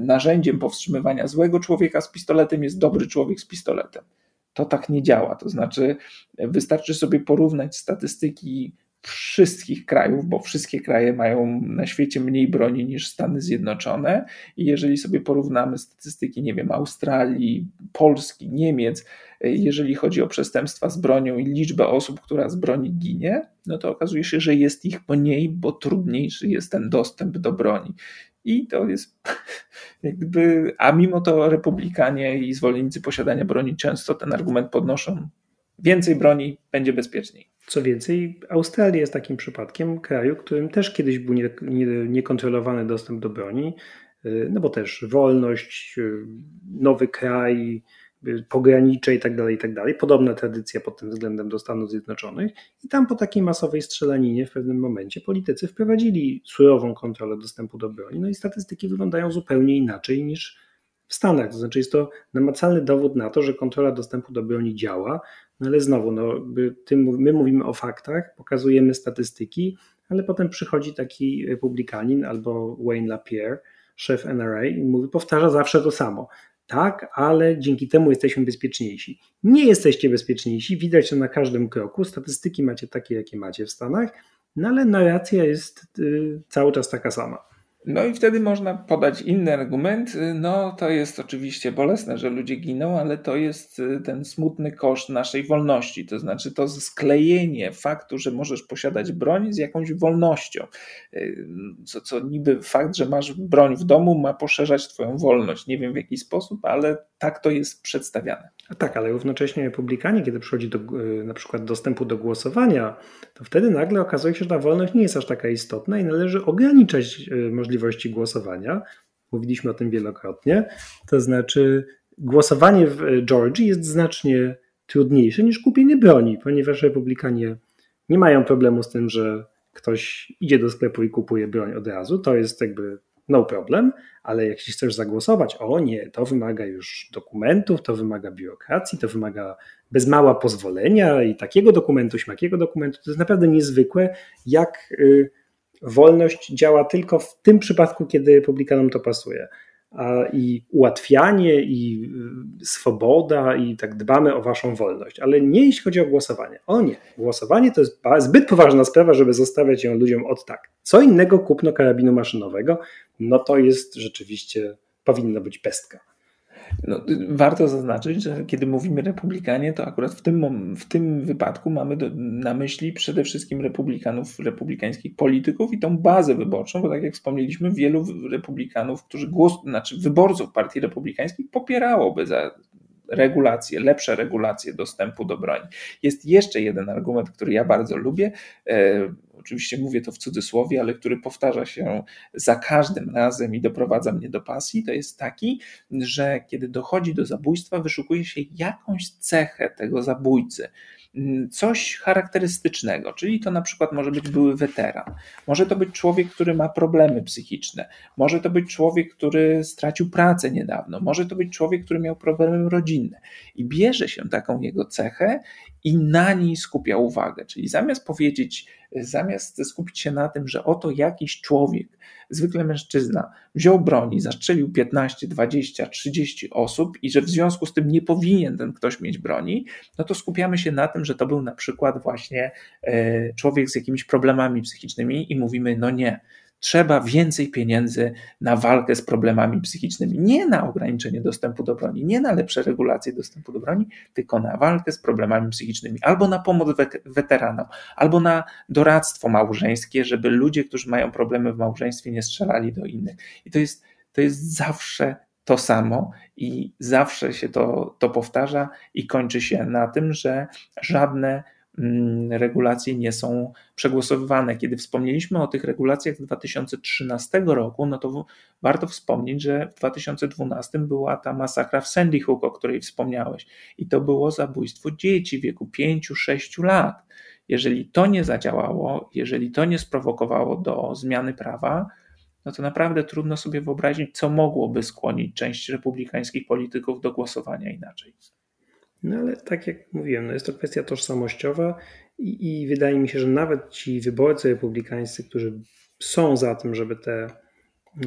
narzędziem powstrzymywania złego człowieka z pistoletem jest dobry człowiek z pistoletem. To tak nie działa. To znaczy, wystarczy sobie porównać statystyki wszystkich krajów, bo wszystkie kraje mają na świecie mniej broni niż Stany Zjednoczone. I jeżeli sobie porównamy statystyki, nie wiem, Australii, Polski, Niemiec, jeżeli chodzi o przestępstwa z bronią i liczbę osób, która z broni ginie, no to okazuje się, że jest ich mniej, bo trudniejszy jest ten dostęp do broni. I to jest jakby, a mimo to republikanie i zwolennicy posiadania broni często ten argument podnoszą. Więcej broni będzie bezpieczniej. Co więcej, Australia jest takim przypadkiem kraju, którym też kiedyś był niekontrolowany nie, dostęp do broni, y, no bo też wolność, y, nowy kraj, pogranicze i tak dalej, i tak dalej. Podobna tradycja pod tym względem do Stanów Zjednoczonych. I tam po takiej masowej strzelaninie w pewnym momencie politycy wprowadzili surową kontrolę dostępu do broni. No i statystyki wyglądają zupełnie inaczej niż w Stanach. To znaczy jest to namacalny dowód na to, że kontrola dostępu do broni działa, no ale znowu, no, my mówimy o faktach, pokazujemy statystyki, ale potem przychodzi taki republikanin albo Wayne LaPierre, szef NRA i mówi, powtarza zawsze to samo tak, ale dzięki temu jesteśmy bezpieczniejsi. Nie jesteście bezpieczniejsi, widać to na każdym kroku. Statystyki macie takie, jakie macie w Stanach, no ale narracja jest y, cały czas taka sama. No i wtedy można podać inny argument. No to jest oczywiście bolesne, że ludzie giną, ale to jest y, ten smutny koszt naszej wolności. To znaczy to sklejenie faktu, że możesz posiadać broń z jakąś wolnością. Y, co, co niby fakt, że masz broń w domu ma poszerzać twoją wolność. Nie wiem w jaki sposób, ale tak to jest przedstawiane. Tak, ale równocześnie republikanie, kiedy przychodzi do y, na przykład dostępu do głosowania, to wtedy nagle okazuje się, że ta wolność nie jest aż taka istotna i należy ograniczać możliwości możliwości głosowania. Mówiliśmy o tym wielokrotnie. To znaczy, głosowanie w Georgii jest znacznie trudniejsze niż kupienie broni, ponieważ republikanie nie mają problemu z tym, że ktoś idzie do sklepu i kupuje broń od razu. To jest jakby no problem, ale jak chcesz zagłosować, o nie, to wymaga już dokumentów, to wymaga biurokracji, to wymaga bez mała pozwolenia i takiego dokumentu, śmakiego dokumentu. To jest naprawdę niezwykłe, jak. Yy, wolność działa tylko w tym przypadku, kiedy republikanom to pasuje. A I ułatwianie, i y, swoboda, i tak dbamy o waszą wolność, ale nie jeśli chodzi o głosowanie. O nie, głosowanie to jest zbyt poważna sprawa, żeby zostawiać ją ludziom od tak. Co innego kupno karabinu maszynowego, no to jest rzeczywiście, powinna być pestka. No, warto zaznaczyć, że kiedy mówimy republikanie, to akurat w tym, w tym wypadku mamy do, na myśli przede wszystkim republikanów, republikańskich polityków i tą bazę wyborczą, bo tak jak wspomnieliśmy, wielu republikanów, którzy głos, znaczy wyborców partii republikańskich popierałoby za regulacje, lepsze regulacje dostępu do broni. Jest jeszcze jeden argument, który ja bardzo lubię. E, oczywiście mówię to w cudzysłowie, ale który powtarza się za każdym razem i doprowadza mnie do pasji, to jest taki, że kiedy dochodzi do zabójstwa, wyszukuje się jakąś cechę tego zabójcy coś charakterystycznego, czyli to na przykład może być były weteran, może to być człowiek, który ma problemy psychiczne, może to być człowiek, który stracił pracę niedawno, może to być człowiek, który miał problemy rodzinne i bierze się taką jego cechę i na niej skupia uwagę, czyli zamiast powiedzieć, zamiast skupić się na tym, że oto jakiś człowiek, zwykle mężczyzna, wziął broń i zastrzelił 15, 20, 30 osób i że w związku z tym nie powinien ten ktoś mieć broni, no to skupiamy się na tym, że to był na przykład właśnie e, człowiek z jakimiś problemami psychicznymi i mówimy, no nie, trzeba więcej pieniędzy na walkę z problemami psychicznymi. Nie na ograniczenie dostępu do broni, nie na lepsze regulacje dostępu do broni, tylko na walkę z problemami psychicznymi, albo na pomoc weteranom, albo na doradztwo małżeńskie, żeby ludzie, którzy mają problemy w małżeństwie, nie strzelali do innych. I to jest, to jest zawsze to samo i zawsze się to, to powtarza i kończy się na tym, że żadne regulacje nie są przegłosowywane. Kiedy wspomnieliśmy o tych regulacjach z 2013 roku, no to warto wspomnieć, że w 2012 była ta masakra w Sandy Hook, o której wspomniałeś, i to było zabójstwo dzieci w wieku 5-6 lat. Jeżeli to nie zadziałało, jeżeli to nie sprowokowało do zmiany prawa, no to naprawdę trudno sobie wyobrazić, co mogłoby skłonić część republikańskich polityków do głosowania inaczej. No ale tak jak mówiłem, no jest to kwestia tożsamościowa i, i wydaje mi się, że nawet ci wyborcy republikańscy, którzy są za tym, żeby te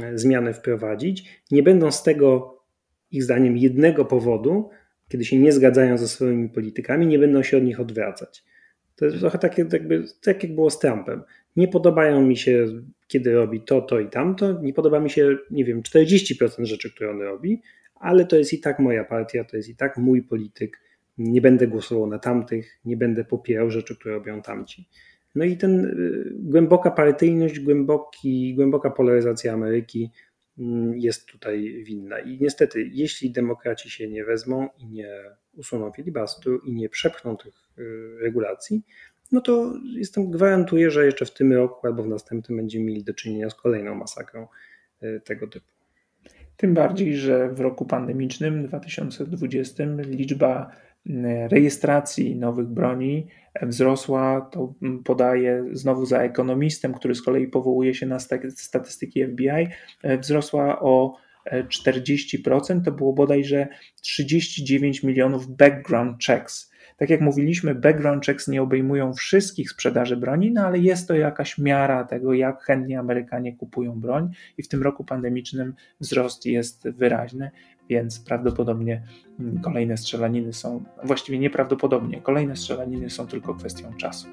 e, zmiany wprowadzić, nie będą z tego ich zdaniem jednego powodu, kiedy się nie zgadzają ze swoimi politykami, nie będą się od nich odwracać. To jest trochę takie, jakby, tak jak było z Trumpem. Nie podobają mi się, kiedy robi to, to i tamto. Nie podoba mi się, nie wiem, 40% rzeczy, które on robi, ale to jest i tak moja partia, to jest i tak mój polityk nie będę głosował na tamtych, nie będę popierał rzeczy, które robią tamci. No i ten y, głęboka partyjność, głęboki, głęboka polaryzacja Ameryki mm, jest tutaj winna. I niestety, jeśli demokraci się nie wezmą i nie usuną filibustru i nie przepchną tych y, regulacji, no to jestem gwarantuję, że jeszcze w tym roku albo w następnym będziemy mieli do czynienia z kolejną masakrą y, tego typu. Tym bardziej, że w roku pandemicznym 2020 liczba rejestracji nowych broni wzrosła, to podaje znowu za ekonomistem, który z kolei powołuje się na statystyki FBI, wzrosła o 40%, to było bodajże 39 milionów background checks tak jak mówiliśmy, background checks nie obejmują wszystkich sprzedaży broni, no ale jest to jakaś miara tego, jak chętnie Amerykanie kupują broń i w tym roku pandemicznym wzrost jest wyraźny. Więc prawdopodobnie mm, kolejne strzelaniny są, właściwie nieprawdopodobnie, kolejne strzelaniny są tylko kwestią czasu.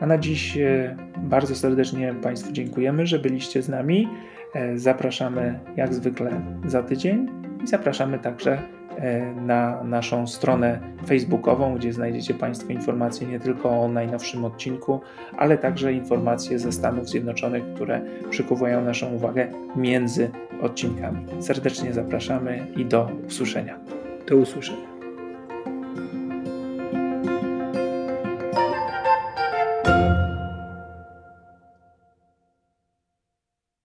A na dziś e, bardzo serdecznie Państwu dziękujemy, że byliście z nami. E, zapraszamy jak zwykle za tydzień i zapraszamy także na naszą stronę facebookową, gdzie znajdziecie Państwo informacje nie tylko o najnowszym odcinku, ale także informacje ze Stanów Zjednoczonych, które przykuwają naszą uwagę między odcinkami. Serdecznie zapraszamy i do usłyszenia. Do usłyszenia.